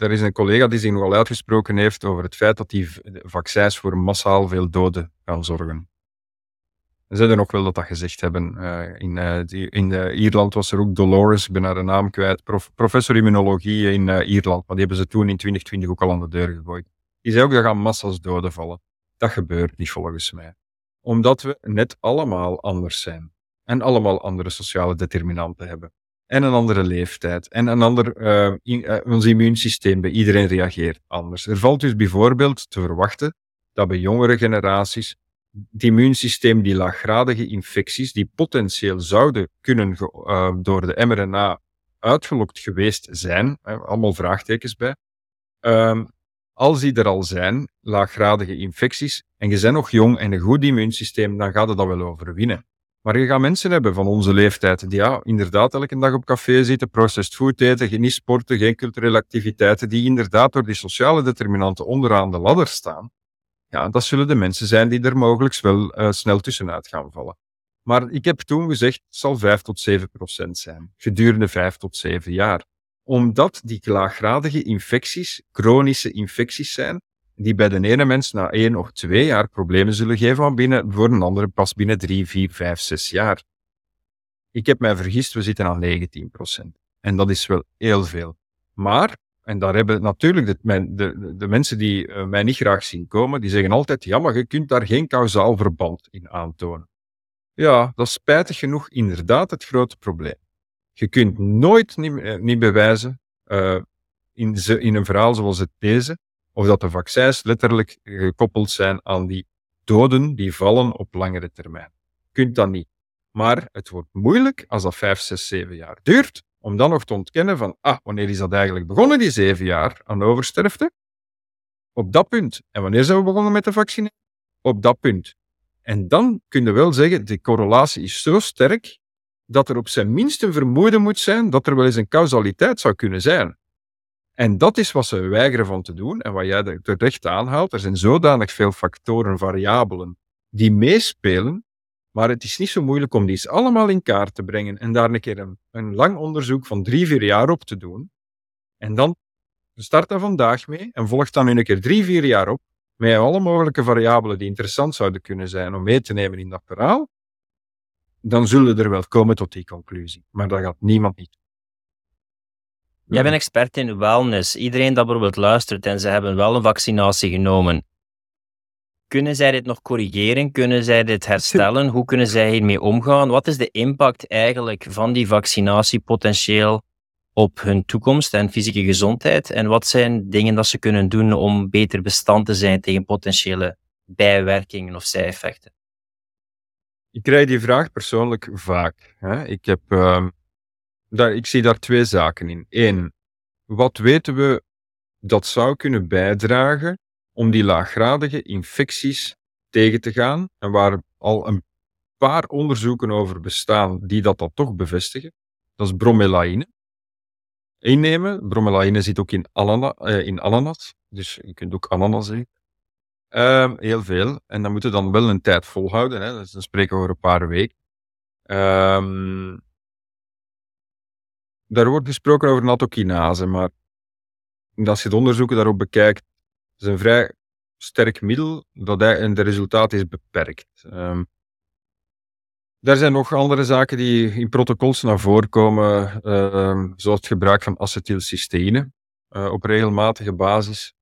er is een collega die zich nogal uitgesproken heeft over het feit dat die vaccins voor massaal veel doden gaan zorgen. Zijn er nog wel dat dat gezegd hebben. in die, in Ierland was er ook Dolores, ik ben haar naam kwijt, prof, professor immunologie in Ierland, maar die hebben ze toen in 2020 ook al aan de deur gegooid. Die zei ook, er gaan massa's doden vallen. Dat gebeurt niet volgens mij. Omdat we net allemaal anders zijn. En allemaal andere sociale determinanten hebben. En een andere leeftijd. En een ander, in, uh, ons immuunsysteem bij iedereen reageert anders. Er valt dus bijvoorbeeld te verwachten dat bij jongere generaties het immuunsysteem die laaggradige infecties, die potentieel zouden kunnen uh, door de mRNA uitgelokt geweest zijn, allemaal vraagtekens bij, ehm, als die er al zijn, laaggradige infecties, en je bent nog jong en een goed immuunsysteem, dan gaat het dat wel overwinnen. Maar je gaat mensen hebben van onze leeftijd die ja, inderdaad elke dag op café zitten, processed food eten, geen sporten, geen culturele activiteiten, die inderdaad door die sociale determinanten onderaan de ladder staan. Ja, dat zullen de mensen zijn die er mogelijk wel uh, snel tussenuit gaan vallen. Maar ik heb toen gezegd, het zal 5 tot 7 procent zijn, gedurende 5 tot 7 jaar omdat die laaggradige infecties chronische infecties zijn, die bij de ene mens na één of twee jaar problemen zullen geven, binnen, voor een andere pas binnen drie, vier, vijf, zes jaar. Ik heb mij vergist, we zitten aan 19 procent. En dat is wel heel veel. Maar, en daar hebben natuurlijk de, de, de, mensen die uh, mij niet graag zien komen, die zeggen altijd, ja, maar je kunt daar geen kausaal verband in aantonen. Ja, dat is spijtig genoeg inderdaad het grote probleem. Je kunt nooit niet, niet bewijzen uh, in, ze, in een verhaal zoals het deze, of dat de vaccins letterlijk gekoppeld zijn aan die doden die vallen op langere termijn. Kunt dat niet. Maar het wordt moeilijk als dat 5, 6, 7 jaar duurt, om dan nog te ontkennen van, ah, wanneer is dat eigenlijk begonnen, die 7 jaar aan oversterfte? Op dat punt. En wanneer zijn we begonnen met de vaccineren? Op dat punt. En dan kun je wel zeggen, de correlatie is zo sterk dat er op zijn minst een vermoeden moet zijn dat er wel eens een causaliteit zou kunnen zijn. En dat is wat ze weigeren van te doen. En wat jij terecht aanhaalt, er zijn zodanig veel factoren, variabelen, die meespelen. Maar het is niet zo moeilijk om die eens allemaal in kaart te brengen en daar een keer een, een lang onderzoek van drie, vier jaar op te doen. En dan start daar vandaag mee en volgt dan een keer drie, vier jaar op met alle mogelijke variabelen die interessant zouden kunnen zijn om mee te nemen in dat verhaal. Dan zullen er wel komen tot die conclusie. Maar dat gaat niemand niet Jij bent expert in wellness. Iedereen dat bijvoorbeeld luistert en ze hebben wel een vaccinatie genomen. Kunnen zij dit nog corrigeren? Kunnen zij dit herstellen? Hoe kunnen zij hiermee omgaan? Wat is de impact eigenlijk van die vaccinatie potentieel op hun toekomst en fysieke gezondheid? En wat zijn dingen dat ze kunnen doen om beter bestand te zijn tegen potentiële bijwerkingen of zijeffecten? Ik krijg die vraag persoonlijk vaak. Hè? Ik heb uh, daar, ik zie daar twee zaken in. Eén, wat weten we dat zou kunnen bijdragen om die laaggradige infecties tegen te gaan en waar al een paar onderzoeken over bestaan die dat, toch bevestigen. Dat is bromelaïne. Innemen. Bromelaïne zit ook in, alana, eh, in ananas, dus je kunt ook ananas eten. Uh, heel veel. En dan moeten we dan wel een tijd volhouden. Hè. Dus dan spreken we over een paar weken. Um, daar wordt gesproken over natokinase, maar als je het onderzoeken daarop bekijkt, is een vrij sterk middel dat en de resultaat is beperkt. Er zijn nog andere zaken die in protocols naar voren komen, uh, zoals het gebruik van acetylcysteïne uh, op regelmatige basis.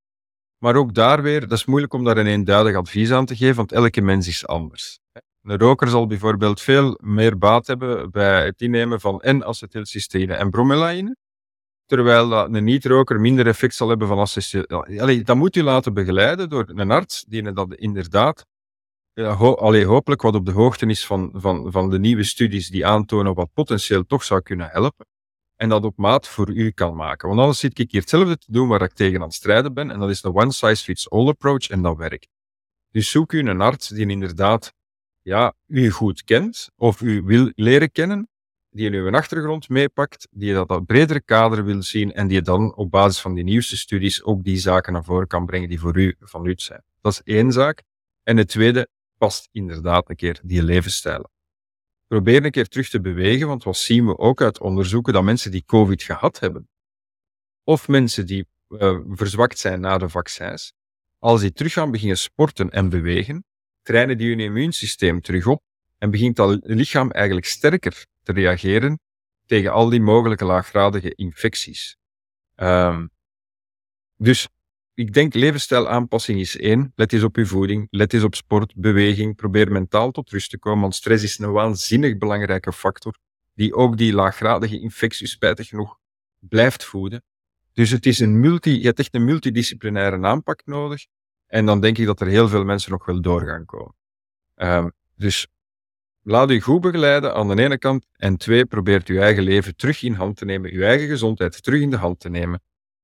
Maar ook daar weer, dat is moeilijk om daar een eenduidig advies aan te geven, want elke mens is anders. Een roker zal bijvoorbeeld veel meer baat hebben bij het innemen van N-acetylcysteïne en bromelaïne, terwijl een niet-roker minder effect zal hebben van acetylcysteïne. Dat moet u laten begeleiden door een arts die dat inderdaad ho allee, hopelijk wat op de hoogte is van, van, van de nieuwe studies die aantonen wat potentieel toch zou kunnen helpen. En dat op maat voor u kan maken. Want anders zit ik hier hetzelfde te doen waar ik tegen aan het strijden ben. En dat is de one-size-fits-all approach en dat werkt. Dus zoek u een arts die inderdaad ja, u goed kent of u wil leren kennen, die uw achtergrond meepakt, die dat dat bredere kader wil zien en die dan op basis van die nieuwste studies ook die zaken naar voren kan brengen die voor u van nut zijn. Dat is één zaak. En het tweede past inderdaad een keer die levensstijl. Probeer een keer terug te bewegen, want wat zien we ook uit onderzoeken dat mensen die COVID gehad hebben, of mensen die uh, verzwakt zijn na de vaccins, als die terug gaan beginnen sporten en bewegen, trainen die hun immuunsysteem terug op en begint dat lichaam eigenlijk sterker te reageren tegen al die mogelijke laaggradige infecties. Um, dus ik denk levensstijlaanpassing is één. Let eens op uw voeding, let eens op sport, beweging. Probeer mentaal tot rust te komen, want stress is een waanzinnig belangrijke factor die ook die laaggradige infecties spijtig genoeg blijft voeden. Dus het is een multi, je hebt echt een multidisciplinaire aanpak nodig. En dan denk ik dat er heel veel mensen nog wel door gaan komen. Um, dus laat u goed begeleiden aan de ene kant. En twee, probeert uw eigen leven terug in hand te nemen, uw eigen gezondheid terug in de hand te nemen.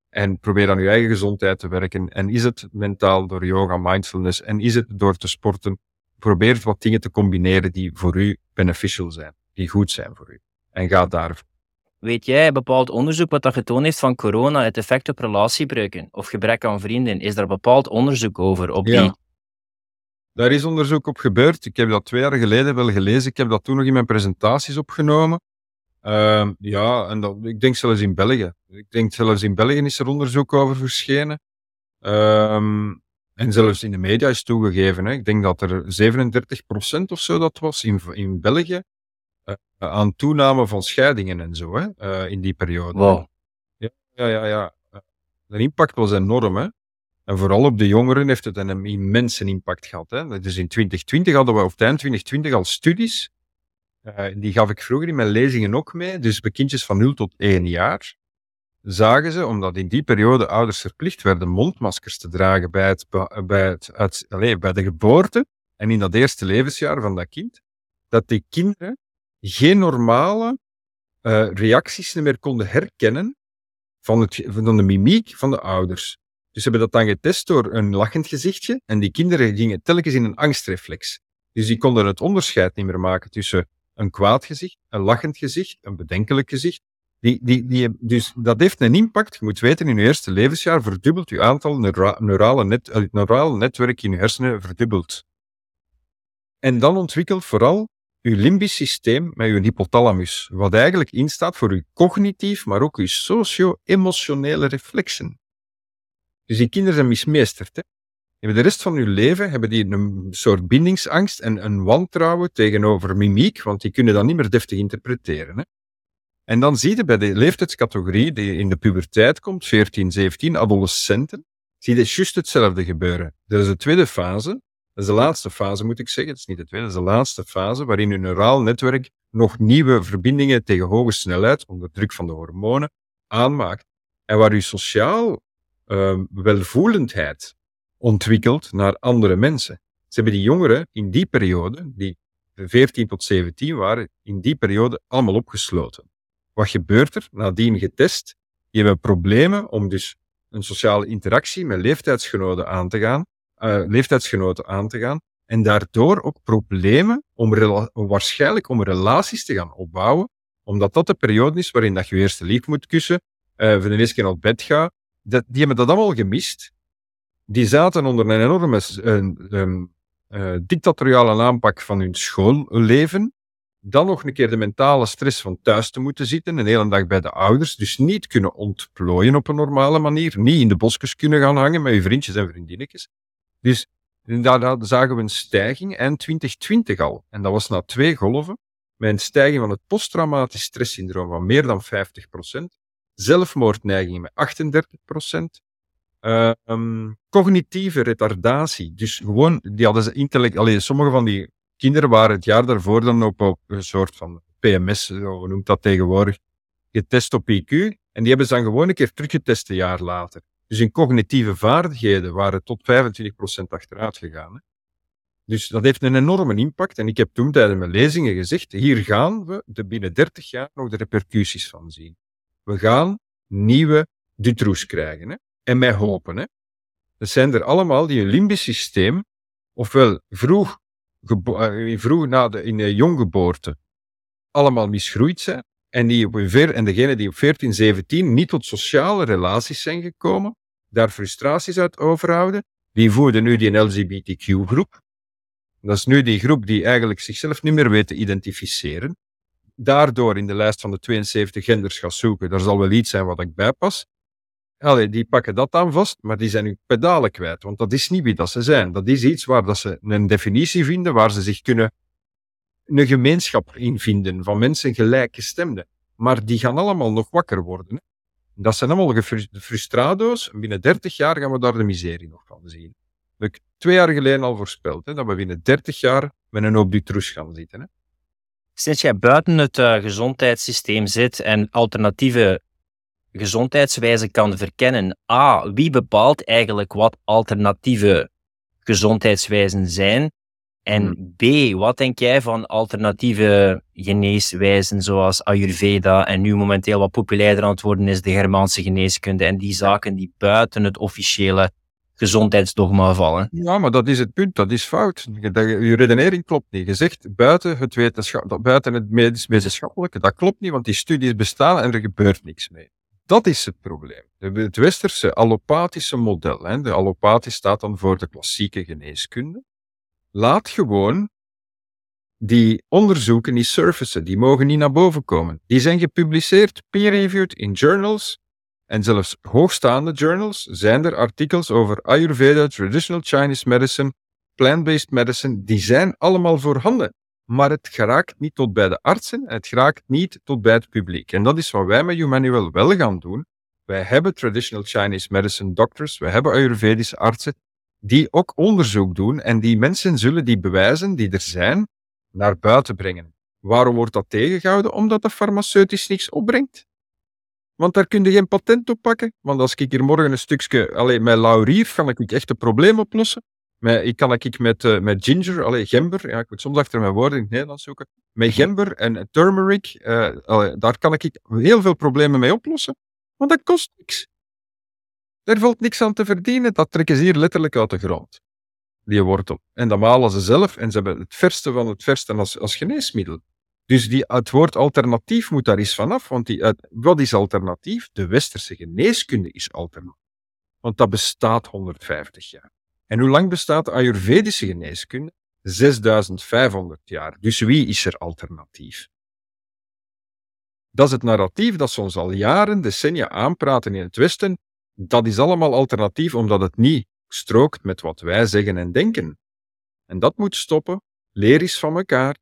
En probeer aan uw eigen gezondheid te werken. En is het mentaal door yoga, mindfulness en is het door te sporten? Probeer wat dingen te combineren die voor u beneficial zijn, die goed zijn voor u. En ga daar Weet jij bepaald onderzoek wat dat getoond heeft van corona, het effect op relatiebreuken of gebrek aan vrienden? Is daar bepaald onderzoek over? Op ja. die... Daar is onderzoek op gebeurd. Ik heb dat twee jaar geleden wel gelezen. Ik heb dat toen nog in mijn presentaties opgenomen. Uh, ja, en dat, ik denk zelfs in België. Ik denk zelfs in België is er onderzoek over verschenen. Um, en zelfs in de media is toegegeven. Hè. Ik denk dat er 37% of zo dat was in, in België aan toename van scheidingen en zo, hè, uh, in die periode. Wow. Ja, ja, ja. ja. De impact was enorm, hè. En vooral op de jongeren heeft het een immense impact gehad. Hè. Dus in 2020 hadden we, of eind 2020, al studies. Uh, die gaf ik vroeger in mijn lezingen ook mee. Dus bij kindjes van 0 tot 1 jaar zagen ze, omdat in die periode ouders verplicht werden mondmaskers te dragen bij, het, bij, het, allez, bij de geboorte en in dat eerste levensjaar van dat kind, dat die kinderen geen normale uh, reacties meer konden herkennen van, het, van de mimiek van de ouders. Dus ze hebben dat dan getest door een lachend gezichtje en die kinderen gingen telkens in een angstreflex. Dus die konden het onderscheid niet meer maken tussen een kwaad gezicht, een lachend gezicht, een bedenkelijk gezicht. Die, die, die, dus dat heeft een impact. Je moet weten, in je eerste levensjaar verdubbelt je aantal neura neurale, net, het neurale netwerk in je hersenen verdubbelt. En dan ontwikkelt vooral je limbisch systeem met je hypothalamus, wat eigenlijk instaat voor je cognitief, maar ook je socio-emotionele reflexen. Dus die kinderen zijn mismeesterd. Hè? De rest van hun leven hebben die een soort bindingsangst en een wantrouwen tegenover mimiek, want die kunnen dat niet meer deftig interpreteren. Hè? En dan zie je bij de leeftijdscategorie die in de puberteit komt, 14, 17, adolescenten, zie je juist hetzelfde gebeuren. Dat is de tweede fase, dat is de laatste fase moet ik zeggen, het is niet de tweede, dat is de laatste fase waarin je neuraal netwerk nog nieuwe verbindingen tegen hoge snelheid, onder druk van de hormonen, aanmaakt. En waar je sociaal uh, welvoelendheid ontwikkelt naar andere mensen. Ze hebben die jongeren in die periode, die 14 tot 17 waren, in die periode allemaal opgesloten. Wat gebeurt er? Nadien getest. Die hebben problemen om dus een sociale interactie met leeftijdsgenoten aan te gaan, uh, leeftijdsgenoten aan te gaan. En daardoor ook problemen om waarschijnlijk om relaties te gaan opbouwen, omdat dat de periode is waarin dat je eerst de lief moet kussen, uh, voor de eerste keer naar bed gaat. Dat, die hebben dat allemaal gemist. Die zaten onder een enorme uh, dictatoriale aanpak van hun schoolleven dan nog een keer de mentale stress van thuis te moeten zitten, een hele dag bij de ouders, dus niet kunnen ontplooien op een normale manier, niet in de bosjes kunnen gaan hangen met je vriendjes en vriendinnetjes. Dus daar zagen we een stijging eind 2020 al. En dat was na twee golven, met een stijging van het posttraumatisch stresssyndroom van meer dan 50%, zelfmoordneigingen met 38%, uh, um, cognitieve retardatie. Dus gewoon, die hadden ze intellect, alleen sommige van die kinderen waren het jaar daarvoor dan op een soort van PMS, hoe noemt dat tegenwoordig, getest op IQ. En die hebben ze dan gewoon een keer teruggetest een jaar later. Dus in cognitieve vaardigheden waren tot 25% achteruit gegaan. Hè. Dus dat heeft een enorme impact. En ik heb toen tijdens mijn lezingen gezegd, hier gaan we de binnen 30 jaar nog de repercussies van zien. We gaan nieuwe Dutroux krijgen. Hè. En mij hopen. Hè. Dat zijn er allemaal die een limbisch systeem, ofwel vroeg eh, vroeg na de, in de jonggeboorte allemaal misgroeid zijn. En, die op en degenen die op 14, 17 niet tot sociale relaties zijn gekomen, daar frustraties uit overhouden, die voerden nu die LGBTQ-groep. Dat is nu die groep die eigenlijk zichzelf niet meer weet te identificeren. Daardoor in de lijst van de 72 genders gaat zoeken. Daar zal wel iets zijn wat ik bijpas. Allee, die pakken dat dan vast, maar die zijn hun pedalen kwijt. Want dat is niet wie dat ze zijn. Dat is iets waar dat ze een definitie vinden, waar ze zich kunnen een gemeenschap in vinden van mensen gelijkgestemden. Maar die gaan allemaal nog wakker worden. Dat zijn allemaal frustrado's. Binnen 30 jaar gaan we daar de miserie nog van zien. Dat heb ik twee jaar geleden al voorspeld, hè, dat we binnen 30 jaar met een hoop troes gaan zitten. Hè. Sinds jij buiten het uh, gezondheidssysteem zit en alternatieve gezondheidswijze kan verkennen. A, wie bepaalt eigenlijk wat alternatieve gezondheidswijzen zijn? En hmm. B, wat denk jij van alternatieve geneeswijzen zoals Ayurveda en nu momenteel wat populairder aan het worden is de Germaanse geneeskunde en die zaken die buiten het officiële gezondheidsdogma vallen? Ja, maar dat is het punt, dat is fout. Je redenering klopt niet. Je zegt buiten het, wetenschap, buiten het medisch wetenschappelijke, dat klopt niet, want die studies bestaan en er gebeurt niks mee. Dat is het probleem. Het westerse allopathische model, hè, de allopathie staat dan voor de klassieke geneeskunde, laat gewoon die onderzoeken niet surfacen, die mogen niet naar boven komen. Die zijn gepubliceerd, peer-reviewed in journals, en zelfs hoogstaande journals zijn er artikels over Ayurveda, traditional Chinese medicine, plant-based medicine, die zijn allemaal voorhanden maar het geraakt niet tot bij de artsen en het geraakt niet tot bij het publiek. En dat is wat wij met Humanuel wel gaan doen. Wij hebben traditional Chinese medicine doctors, wij hebben Ayurvedische artsen, die ook onderzoek doen en die mensen zullen die bewijzen die er zijn, naar buiten brengen. Waarom wordt dat tegengehouden? Omdat de farmaceutisch niks opbrengt. Want daar kun je geen patent op pakken. Want als ik hier morgen een stukje, alleen met laurier, kan ik echt een probleem oplossen. Met, ik kan ik met, uh, met ginger, allee, gember, ja, ik moet soms achter mijn woorden in het Nederlands zoeken. Met gember en turmeric, uh, allee, daar kan ik heel veel problemen mee oplossen. Want dat kost niks. Er valt niks aan te verdienen. Dat trekken ze hier letterlijk uit de grond. Die wortel. En dat malen ze zelf en ze hebben het verste van het verste als, als geneesmiddel. Dus die, het woord alternatief moet daar eens vanaf, want die, wat is alternatief? De westerse geneeskunde is alternatief. Want dat bestaat 150 jaar. En hoe lang bestaat de Ayurvedische geneeskunde? 6500 jaar. Dus wie is er alternatief? Dat is het narratief dat ze ons al jaren, decennia aanpraten in het Westen. Dat is allemaal alternatief omdat het niet strookt met wat wij zeggen en denken. En dat moet stoppen. Leer eens van elkaar.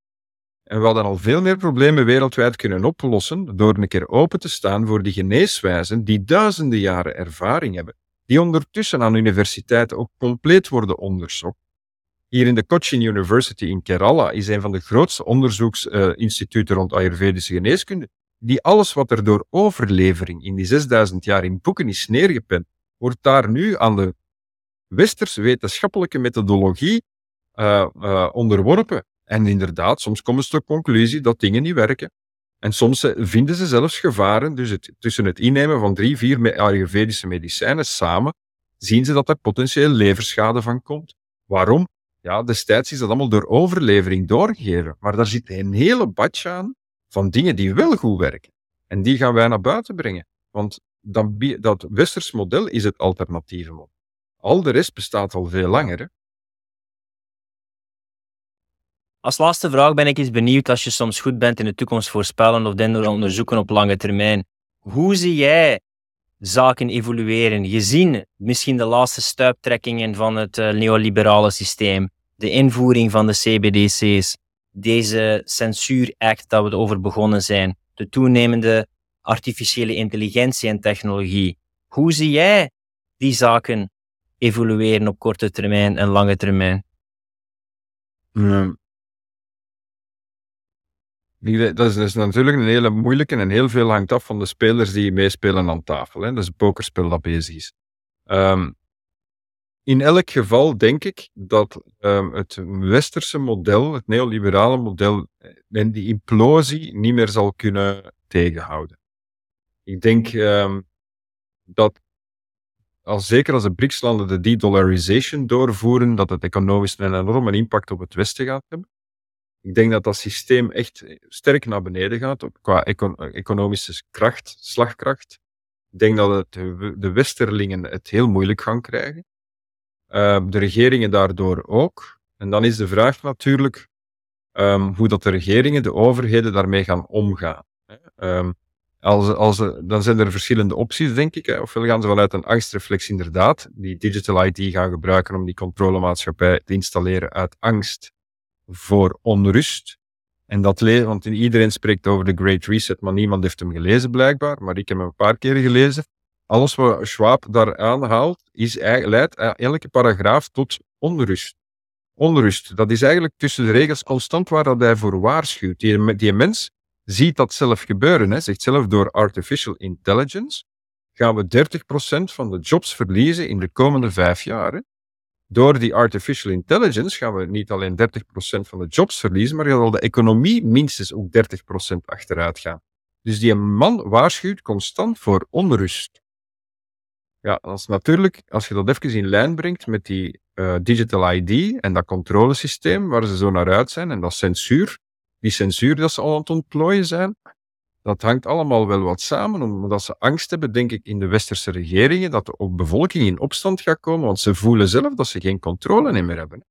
En we hadden al veel meer problemen wereldwijd kunnen oplossen door een keer open te staan voor die geneeswijzen die duizenden jaren ervaring hebben, die ondertussen aan universiteiten ook compleet worden onderzocht. Hier in de Cochin University in Kerala is een van de grootste onderzoeksinstituten rond Ayurvedische geneeskunde, die alles wat er door overlevering in die 6000 jaar in boeken is neergepend, wordt daar nu aan de westerse wetenschappelijke methodologie uh, uh, onderworpen. En inderdaad, soms komen ze tot de conclusie dat dingen niet werken. En soms eh, vinden ze zelfs gevaren. Dus tussen het innemen van drie, vier Ayurvedische medicijnen samen, zien ze dat er potentieel leverschade van komt. Waarom? Ja, destijds is dat allemaal door overlevering doorgegeven. Maar daar zit een hele badje aan van dingen die wel goed werken. En die gaan wij naar buiten brengen. Want dat, dat westers model is het alternatieve model. Al de rest bestaat al veel langer. Als laatste vraag ben ik eens benieuwd als je soms goed bent in de toekomst voorspellen of dingen onderzoeken op lange termijn. Hoe zie jij zaken evolueren? Gezien misschien de laatste stuiptrekkingen van het uh, neoliberale systeem, de invoering van de CBDC's, deze censuuract dat we over begonnen zijn, de toenemende artificiële intelligentie en technologie. Hoe zie jij die zaken evolueren op korte termijn en lange termijn? Dat is, is, natuurlijk een hele moeilijke en heel veel hangt af van de spelers die meespelen aan tafel. Hè. Dat is pokerspel dat bezig is. Um, in elk geval denk ik dat um, het westerse model, het neoliberale model, en die implosie niet meer zal kunnen tegenhouden. Ik denk um, dat, als, zeker als de BRICS-landen de de-dollarization doorvoeren, dat het economisch een enorme impact op het Westen gaat hebben. Ik denk dat dat systeem echt sterk naar beneden gaat qua economische kracht, slagkracht. Ik denk dat de Westerlingen het heel moeilijk gaan krijgen. Uh, de regeringen daardoor ook. En dan is de vraag natuurlijk um, hoe dat de regeringen, de overheden daarmee gaan omgaan. Um, als, als, dan zijn er verschillende opties, denk ik. Ofwel gaan ze vanuit een angstreflex inderdaad die digital ID gaan gebruiken om die controlemaatschappij te installeren uit angst voor onrust. En dat le want iedereen spreekt over de Great Reset, maar niemand heeft hem gelezen blijkbaar. Maar ik heb hem een paar keer gelezen. Alles wat Schwab daar aanhaalt, is, leidt elke paragraaf tot onrust. Onrust, dat is eigenlijk tussen de regels constant waar dat hij voor waarschuwt. Die, mens ziet dat zelf gebeuren. Hè. Zegt zelf door artificial intelligence gaan we 30% van de jobs verliezen in de komende vijf jaar. Door die artificial intelligence gaan we niet alleen 30% van de jobs verliezen, maar zal de economie minstens ook 30% achteruit gaan. Dus die man waarschuwt constant voor onrust. Ja, als natuurlijk, als je dat even in lijn brengt met die uh, digital ID en dat controlesysteem waar ze zo naar uit zijn en dat censuur, die censuur dat ze al aan het ontplooien zijn, dat hangt allemaal wel wat samen, omdat ze angst hebben, denk ik, in de westerse regeringen, dat de bevolking in opstand gaat komen, want ze voelen zelf dat ze geen controle meer hebben.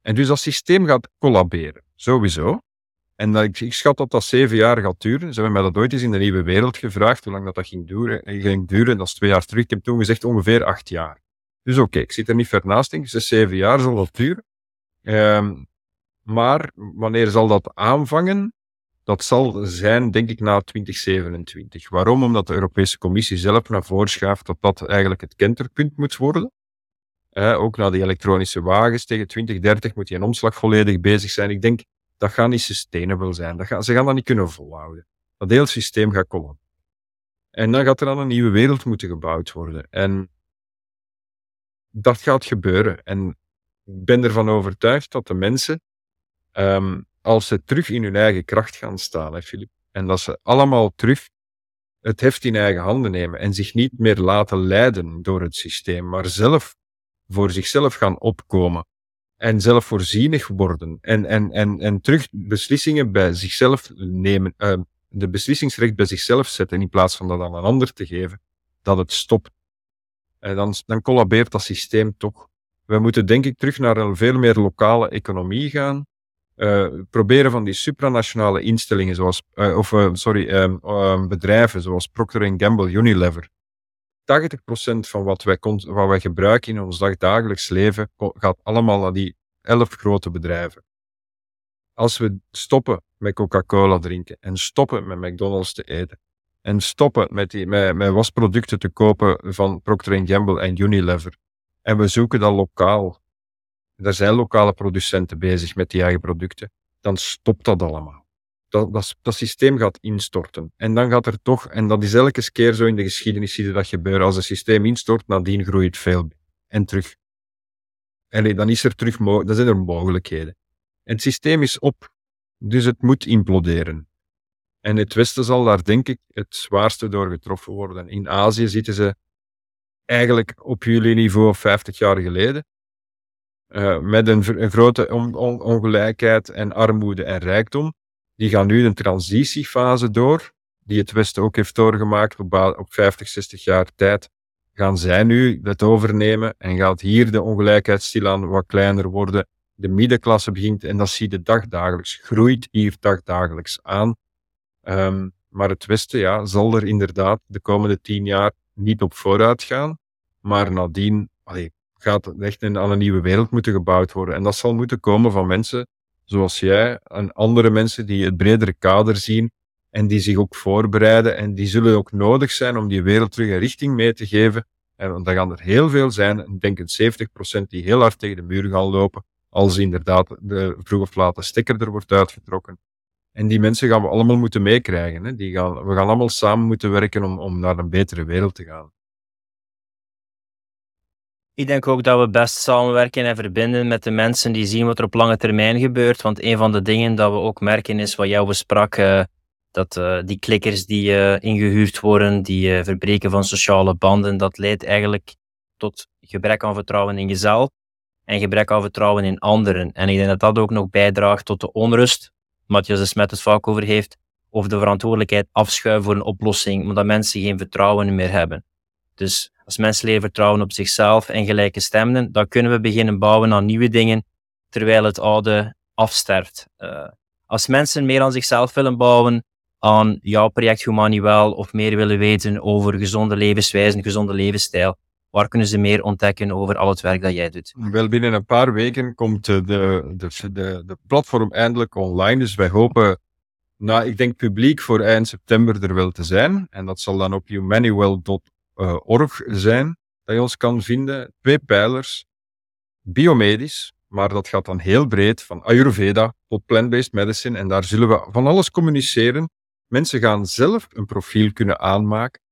En dus dat systeem gaat collaberen, sowieso. En ik, schat dat dat zeven jaar gaat duren. Ze hebben mij dat ooit eens in de nieuwe wereld gevraagd, hoe lang dat, dat ging, duren, eh, ging duren. Dat is twee jaar terug. Ik heb toen gezegd ongeveer acht jaar. Dus oké, ik zit er niet ver naast. Denk, zeven jaar zal dat duren. Um, maar wanneer zal dat aanvangen? Dat zal zijn, denk ik, na 2027. Waarom? Omdat de Europese Commissie zelf naar voren schuift dat dat eigenlijk het kenterpunt moet worden. Eh, ook naar die elektronische wagens. Tegen 2030 moet die een omslag volledig bezig zijn. Ik denk, dat gaat niet sustainable zijn. Dat gaan, ze gaan dat niet kunnen volhouden. Dat hele systeem gaat komen. En dan gaat er dan een nieuwe wereld moeten gebouwd worden. En dat gaat gebeuren. En ik ben ervan overtuigd dat de mensen um, als ze terug in hun eigen kracht gaan staan, hè, Filip, en dat ze allemaal terug het heft in eigen handen nemen en zich niet meer laten leiden door het systeem, maar zelf voor zichzelf gaan opkomen en zelfvoorzienig worden en, en, en, en terug beslissingen bij zichzelf nemen, uh, de beslissingsrecht bij zichzelf zetten in plaats van dat aan een ander te geven, dat het stopt. En dan, dan collabeert dat systeem toch. We moeten denk ik terug naar een veel meer lokale economie gaan. Uh, proberen van die supranationale instellingen zoals, uh, of uh, sorry, ehm, bedrijven zoals Procter Gamble, Unilever. 80% van wat wij, wat wij gebruiken in ons dagdagelijks leven gaat allemaal naar die elf grote bedrijven. Als we stoppen met Coca-Cola drinken en stoppen met McDonald's te eten en stoppen met, die, met wasproducten te kopen van Procter Gamble en Unilever en we zoeken dat lokaal, er zijn lokale producenten bezig met die eigen producten, dan stopt dat allemaal. Dat, dat, systeem gaat instorten. En dan gaat er toch, en dat is elke keer zo in de geschiedenis, zie dat gebeuren. Als een systeem instort, nadien groeit veel. En terug. En dan is er terug, dan zijn er mogelijkheden. En het systeem is op. Dus het moet imploderen. En het Westen zal daar, denk ik, het zwaarste door getroffen worden. In Azië zitten ze eigenlijk op jullie niveau 50 jaar geleden. Uh, met een, grote on, on, ongelijkheid en armoede en rijkdom. Die gaan nu een transitiefase door, die het Westen ook heeft doorgemaakt op, op 50, 60 jaar tijd. Gaan zij nu het overnemen en gaat hier de ongelijkheid stilaan wat kleiner worden. De middenklasse begint, en dat zie je dagdagelijks, groeit hier dagdagelijks aan. Um, maar het Westen ja, zal er inderdaad de komende tien jaar niet op vooruit gaan. Maar nadien allee, gaat echt een, aan een nieuwe wereld moeten gebouwd worden. En dat zal moeten komen van mensen zoals jij en andere mensen die het bredere kader zien en die zich ook voorbereiden en die zullen ook nodig zijn om die wereld terug een richting mee te geven. En dan gaan er heel veel zijn, denk een 70% die heel hard tegen de muur gaan lopen, als inderdaad de vroeg of laat de stekker er wordt uitgetrokken. En die mensen gaan we allemaal moeten meekrijgen. Hè? Die gaan, we gaan allemaal samen moeten werken om, om naar een betere wereld te gaan. Ik denk ook dat we best samenwerken en verbinden met de mensen die zien wat er op lange termijn gebeurt. Want een van de dingen dat we ook merken is wat jou besprak, uh, dat uh, die klikkers die uh, ingehuurd worden, die verbreken van sociale banden, dat leidt eigenlijk tot gebrek aan vertrouwen in jezelf en gebrek aan vertrouwen in anderen. En ik denk dat dat ook nog bijdraagt tot de onrust, Matthias de Smet het vaak over heeft, of de verantwoordelijkheid afschuiven voor een oplossing, omdat mensen geen vertrouwen meer hebben. Dus als mensen leren vertrouwen op zichzelf en gelijke stemmen, dan kunnen we beginnen bouwen aan nieuwe dingen, terwijl het oude afsterft. Uh, als mensen meer aan zichzelf willen bouwen, aan jouw project Humanuel, of meer willen weten over gezonde levenswijze, gezonde levensstijl, waar kunnen ze meer ontdekken over al het werk dat jij doet? Wel, binnen een paar weken komt de, de, de, de platform eindelijk online. Dus wij hopen, nou, ik denk publiek voor eind september er wel te zijn. En dat zal dan op humanuel.org uh, org zijn, dat je ons kan vinden. Twee pijlers, biomedisch, maar dat gaat dan heel breed, van Ayurveda tot plant-based medicine. En daar zullen we van alles communiceren. Mensen gaan zelf een profiel kunnen aanmaken.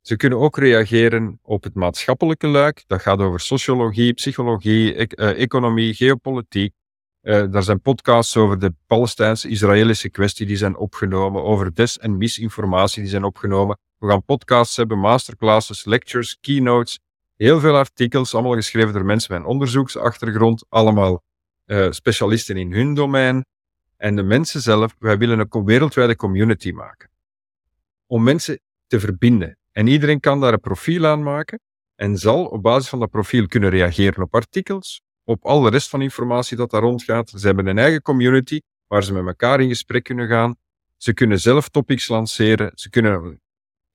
Ze kunnen ook reageren op het maatschappelijke luik. Dat gaat over sociologie, psychologie, e uh, economie, geopolitiek. Uh, daar zijn podcasts over de Palestijnse-Israëlische kwestie die zijn opgenomen, over des- en misinformatie die zijn opgenomen. We gaan podcasts hebben, masterclasses, lectures, keynotes, heel veel artikels, allemaal geschreven door mensen met een onderzoeksachtergrond, allemaal uh, specialisten in hun domein. En de mensen zelf, wij willen een wereldwijde community maken. Om mensen te verbinden. En iedereen kan daar een profiel aan maken en zal op basis van dat profiel kunnen reageren op artikels, op al de rest van informatie dat daar rondgaat. Ze hebben een eigen community waar ze met elkaar in gesprek kunnen gaan. Ze kunnen zelf topics lanceren. Ze kunnen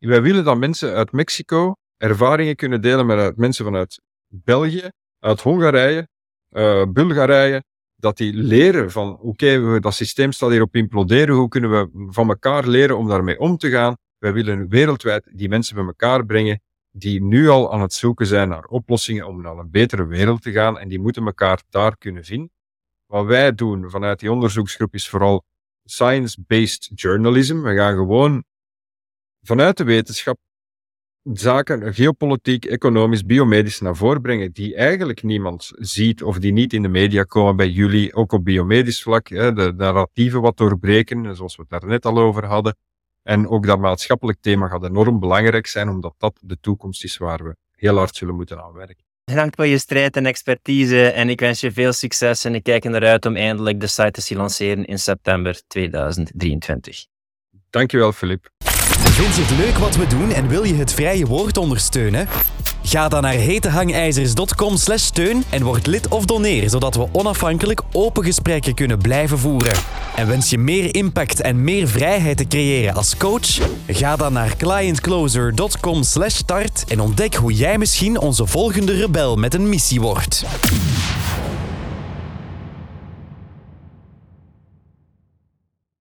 wij willen dat mensen uit Mexico ervaringen kunnen delen met mensen vanuit België, uit Hongarije, uh, Bulgarije, dat die leren van oké, okay, dat systeem staat hier op imploderen, hoe kunnen we van elkaar leren om daarmee om te gaan. Wij willen wereldwijd die mensen bij elkaar brengen die nu al aan het zoeken zijn naar oplossingen om naar een betere wereld te gaan en die moeten elkaar daar kunnen vinden. Wat wij doen vanuit die onderzoeksgroep is vooral science-based journalism. We gaan gewoon vanuit de wetenschap zaken geopolitiek, economisch, biomedisch naar voren brengen die eigenlijk niemand ziet of die niet in de media komen bij jullie, ook op biomedisch vlak, hè, de narratieven wat doorbreken, zoals we het daar net al over hadden. En ook dat maatschappelijk thema gaat enorm belangrijk zijn, omdat dat de toekomst is waar we heel hard zullen moeten aan werken. Bedankt voor je strijd en expertise en ik wens je veel succes en ik kijk er naar uit om eindelijk de site te zien lanceren in september 2023. Dankjewel, Filip. Vind je het leuk wat we doen en wil je het vrije woord ondersteunen? Ga dan naar hetehangijzers.com steun en word lid of doneer, zodat we onafhankelijk open gesprekken kunnen blijven voeren. En wens je meer impact en meer vrijheid te creëren als coach? Ga dan naar clientcloser.com start en ontdek hoe jij misschien onze volgende rebel met een missie wordt.